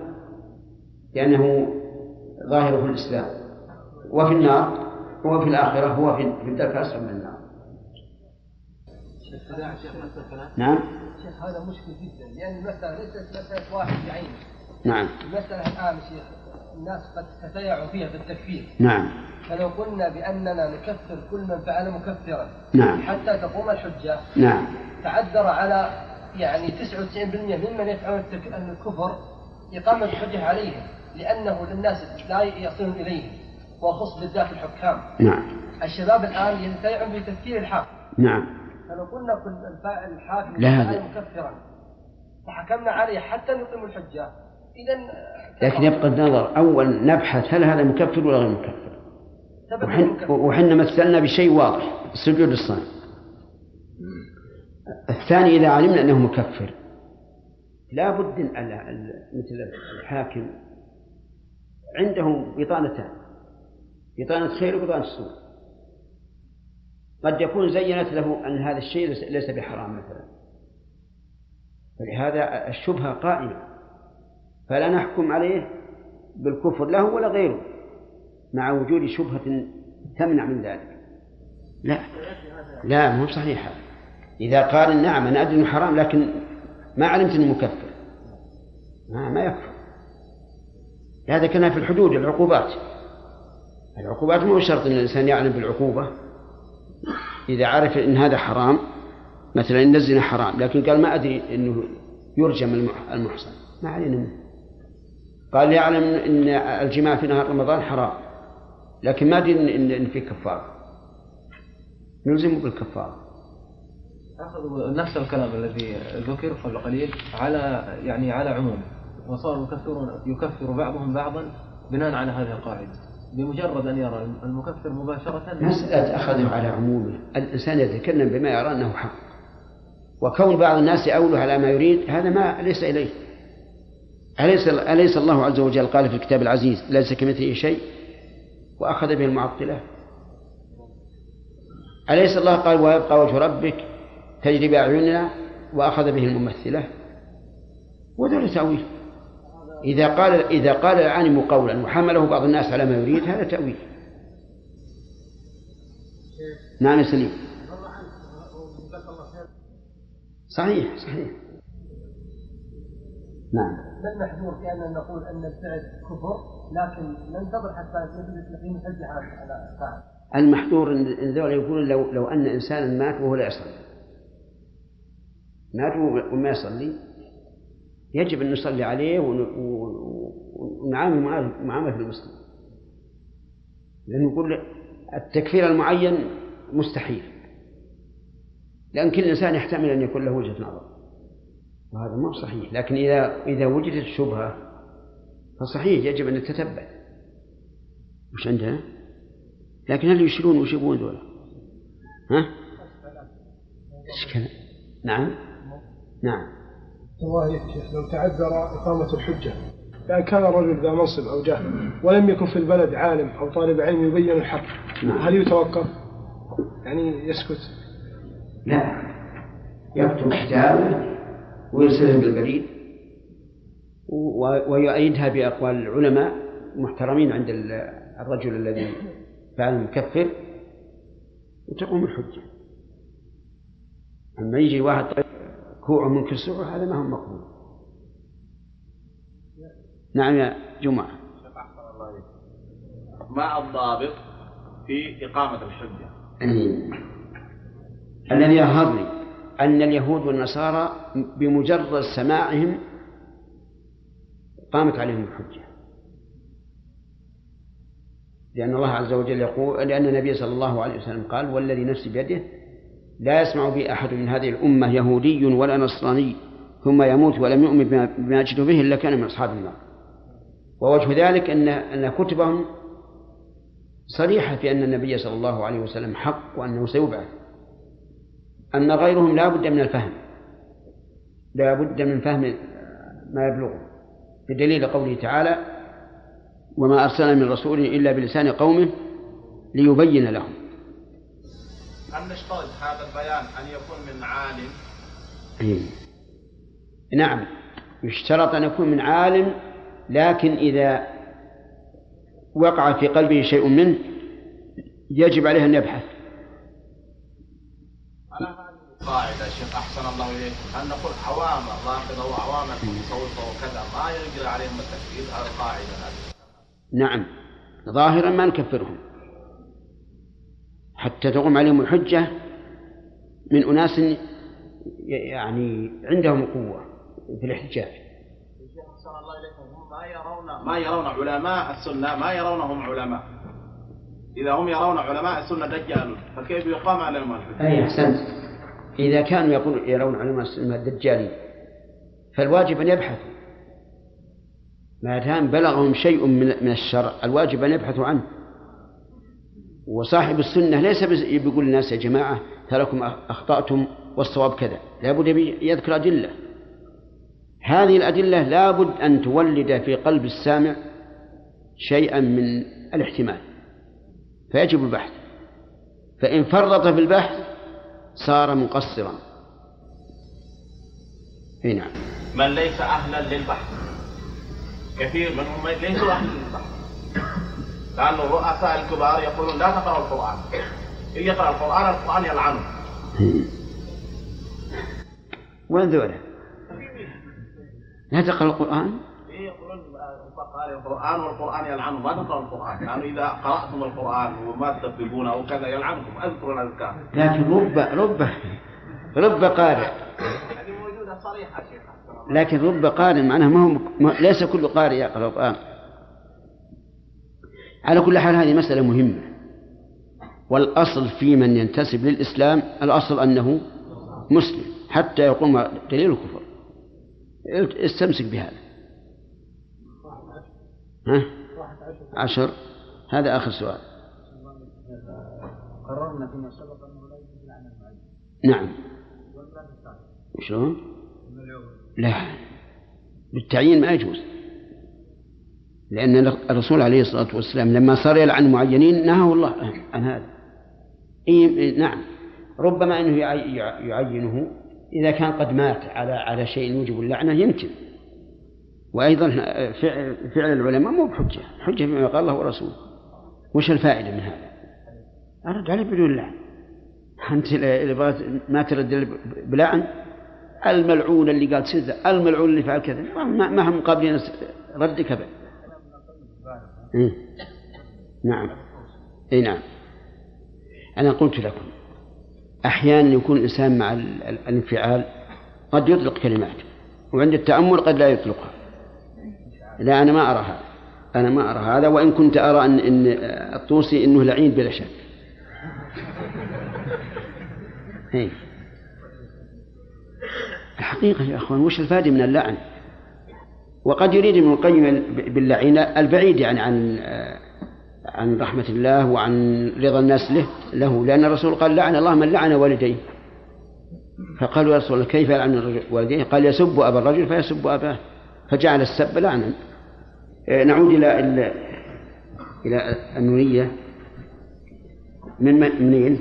لأنه ظاهره الإسلام. وفي النار هو في الآخرة هو في الدرك الأسفل من النار. نعم؟ شيخ هذا مشكل جدا. لأن المسألة ليست مسألة واحد بعينه. نعم. المسألة الآن شيخ الناس قد تتيعوا فيها بالتكفير نعم. فلو قلنا بأننا نكفر كل من فعل مكفرا نعم. حتى تقوم الحجة نعم. تعذر على يعني 99% ممن يفعلون الكفر إقامة الحجة عليهم لأنه للناس لا يصلون إليه وخص بالذات الحكام. نعم. الشباب الآن ينتفعون بتفكير الحاكم. نعم. فلو قلنا كل الفاعل الحاكم لا مكفرا فحكمنا عليه حتى نقيم الحجة. إذا لكن يبقى النظر أول نبحث هل هذا مكفر ولا غير مكفر. وحنا مثلنا بشيء واضح السجود للصنم. الثاني إذا علمنا أنه مكفر لا بد مثل الحاكم عنده بطانتان بطانة خير وبطانة سوء قد يكون زينت له أن هذا الشيء ليس- ليس بحرام مثلا. فلهذا الشبهة قائمة. فلا نحكم عليه بالكفر له ولا غيره مع وجود شبهة تمنع من ذلك. لا لا مو صحيح. هذا إذا قال نعم أنا أدري أنه حرام لكن ما علمت أنه مكفر. ما, ما يكفر. هذا كان في الحدود العقوبات. العقوبات مو شرط أن الإنسان يعلم بالعقوبة. إذا عرف أن هذا حرام مثلا إن الزنا حرام لكن قال ما أدري أنه يرجم المح- المحصن. ما علينا. منه قال يعلم أن الجماع في نهار رمضان حرام لكن ما أدري إن- إن إن في كفارة نلزمه بالكفارة أخذوا نفس الكلام الذي ذكر قبل قليل على يعني على عمومه. وصاروا يكفرون يكفر بعضهم بعضا بناء على هذه القاعدة. بمجرد أن يرى المكفر مباشرة مسألة أخذه على عمومه. الإنسان يتكلم بما يرى أنه حق. وكون بعض الناس يأوله على ما يريد هذا ما ليس إليه. أليس أليس الله عز وجل قال في الكتاب العزيز ليس كمثله شيء؟ وأخذ به المعطلة. أليس الله قال ويبقى وجه ربك تجري بأعيننا؟ وأخذ به الممثلة. وذل تأويل. إذا قال إذا قال العالم قولا وحمله بعض الناس على ما يريد هذا تأويل. نعم سليم. صحيح صحيح. نعم. ما المحذور في أن نقول أن الفعل كفر لكن ننتظر حتى نقيم الحجة على على الفاعل المحذور إن ذولا يقولون لو لو أن إنسانا مات وهو لا يصلي. مات وما يصلي؟ يجب أن نصلي عليه ون- ون- ونعامل معاه معاملة المسلم. لأنه يقول التكفير المعين مستحيل. لأن كل إنسان يحتمل أن يكون له وجهة نظر. وهذا ما صحيح لكن إذا إذا وجدت الشبهة فصحيح يجب أن نتتبع وش عندنا؟ لكن هل يشيلون وش يبون ذولا؟ ها؟ إيش كذا؟ نعم نعم الله يكفي لو تعذر إقامة الحجة يعني كان الرجل ذا منصب أو جاه ولم يكن في البلد عالم أو طالب علم يبين الحق نعم. هل يتوقف؟ يعني يسكت لا يكتب كتابه ويرسله بالبريد. ويؤيدها بأقوال العلماء محترمين عند ال- الرجل الذي فعل المكفر وتقوم الحجة. أما يجي واحد كوعه من كسوعه هذا ما هو مقبول. نعم يا جمعة ما الضابط في إقامة الحجة. الذي يظهر لي أن اليهود والنصارى بمجرد سماعهم قامت عليهم الحجة. لأن الله عز وجل يقول لأن النبي صلى الله عليه وسلم قال والذي نفسي بيده لا يسمع بي أحد من هذه الأمة يهودي ولا نصراني ثم يموت ولم يؤمن بما جئت به إلا كان من أصحاب النار. ووجه ذلك أن أن كتبهم صريحة في أن النبي صلى الله عليه وسلم حق وأنه سيبعث. أن غيرهم لا بد من الفهم. لا بد من فهم ما يبلغه بدليل قوله تعالى وما أرسلنا من رسول إلا بلسان قومه ليبين لهم. هل نشترط هذا البيان أن يكون من عالم؟ إيه. نعم يشترط أن يكون من عالم لكن إذا وقع في قلبه شيء منه يجب عليه أن يبحث. القاعدة شيخ أحسن الله إليك. أن نقول عوام رافضة وعوام متصوفة وكذا. ما يجري عليهم التكفير هذه القاعدة هذه نعم. ظاهرا ما نكفرهم. حتى تقوم عليهم الحجة من أناس يعني عندهم قوة في الإحتجاج. شيخ أحسن الله إليكم هم ما يرون ما يرون علماء السنة ما يرونهم علماء. إذا هم يرون علماء السنة دجال فكيف يقام عليهم الحجة؟ أي أحسنت. إذا كانوا يقول يرون علماء السنة الدجالين فالواجب أن يبحثوا. ما دام بلغهم شيء من الشرع الواجب أن يبحثوا عنه. وصاحب السنة ليس بيقول للناس يا جماعة تراكم أخطأتم والصواب كذا. لابد يذكر أدلة. هذه الأدلة لابد أن تولد في قلب السامع شيئا من الاحتمال. فيجب البحث. فإن فرط في البحث صار مقصرا. إي نعم. من ليس أهلا للبحث. كثير منهم ليسوا أهلا للبحث. لأن الرؤساء الكبار يقولون لا تقرأوا القرآن. اللي يقرأ القرآن القرآن يلعنه. وين ذولا؟ لا تقرأ القرآن؟ قارئ القرآن والقرآن يلعنه. ما تقرأوا القرآن. لأنه إذا قرأتم القرآن وما تطبقونه وكذا يلعنكم. اذكروا الأذكار لكن رب رب رب قارئ. هذه موجودة صريحة شيخ. لكن رب قارئ معناه ما هو ليس كل قارئ يقرأ القرآن. على كل حال هذه مسألة مهمة. والأصل في من ينتسب للإسلام الأصل أنه مسلم. حتى يقوم دليل الكفر. استمسك بهذا. ها؟ عشر. هذا آخر سؤال. قررنا فيما سبق أنه لا يجوز المعين. نعم. شلون؟ لا. بالتعيين ما يجوز. لأن الرسول عليه الصلاة والسلام لما صار يلعن معينين نهاه الله عن هذا. إيه نعم. ربما أنه يعي- يعينه. إذا كان قد مات على على شيء يوجب اللعنة يمكن. وأيضا فعل, العلماء مو بحجة حجة بما قال الله ورسوله. وش الفائدة من هذا؟ أرد عليه بدون لعن. أنت ما ترد بلعن؟ الملعون اللي قال سذة الملعون اللي فعل كذا. ما هم مقابلين ردك أبدا. إيه. نعم. اي نعم. أنا قلت لكم أحيانا يكون الإنسان مع ال- ال- الانفعال قد يطلق كلمات وعند التأمل قد لا يطلقها. لا أنا ما أرى هذا. أنا ما أرى هذا وإن كنت أرى أن إن الطوسي إنه لعين بلا شك. إيه. الحقيقة يا أخوان وش الفائدة من اللعن؟ وقد يريد ابن القيم باللعين البعيد يعني عن عن رحمة الله وعن رضا الناس له له لأن الرسول قال لعن الله من لعن والديه. فقالوا يا رسول الله كيف يلعن والديه؟ قال يسب أبا الرجل فيسب أباه. فجعل السب لعنا. آه، نعود إلى إلى إلى النونية من منين؟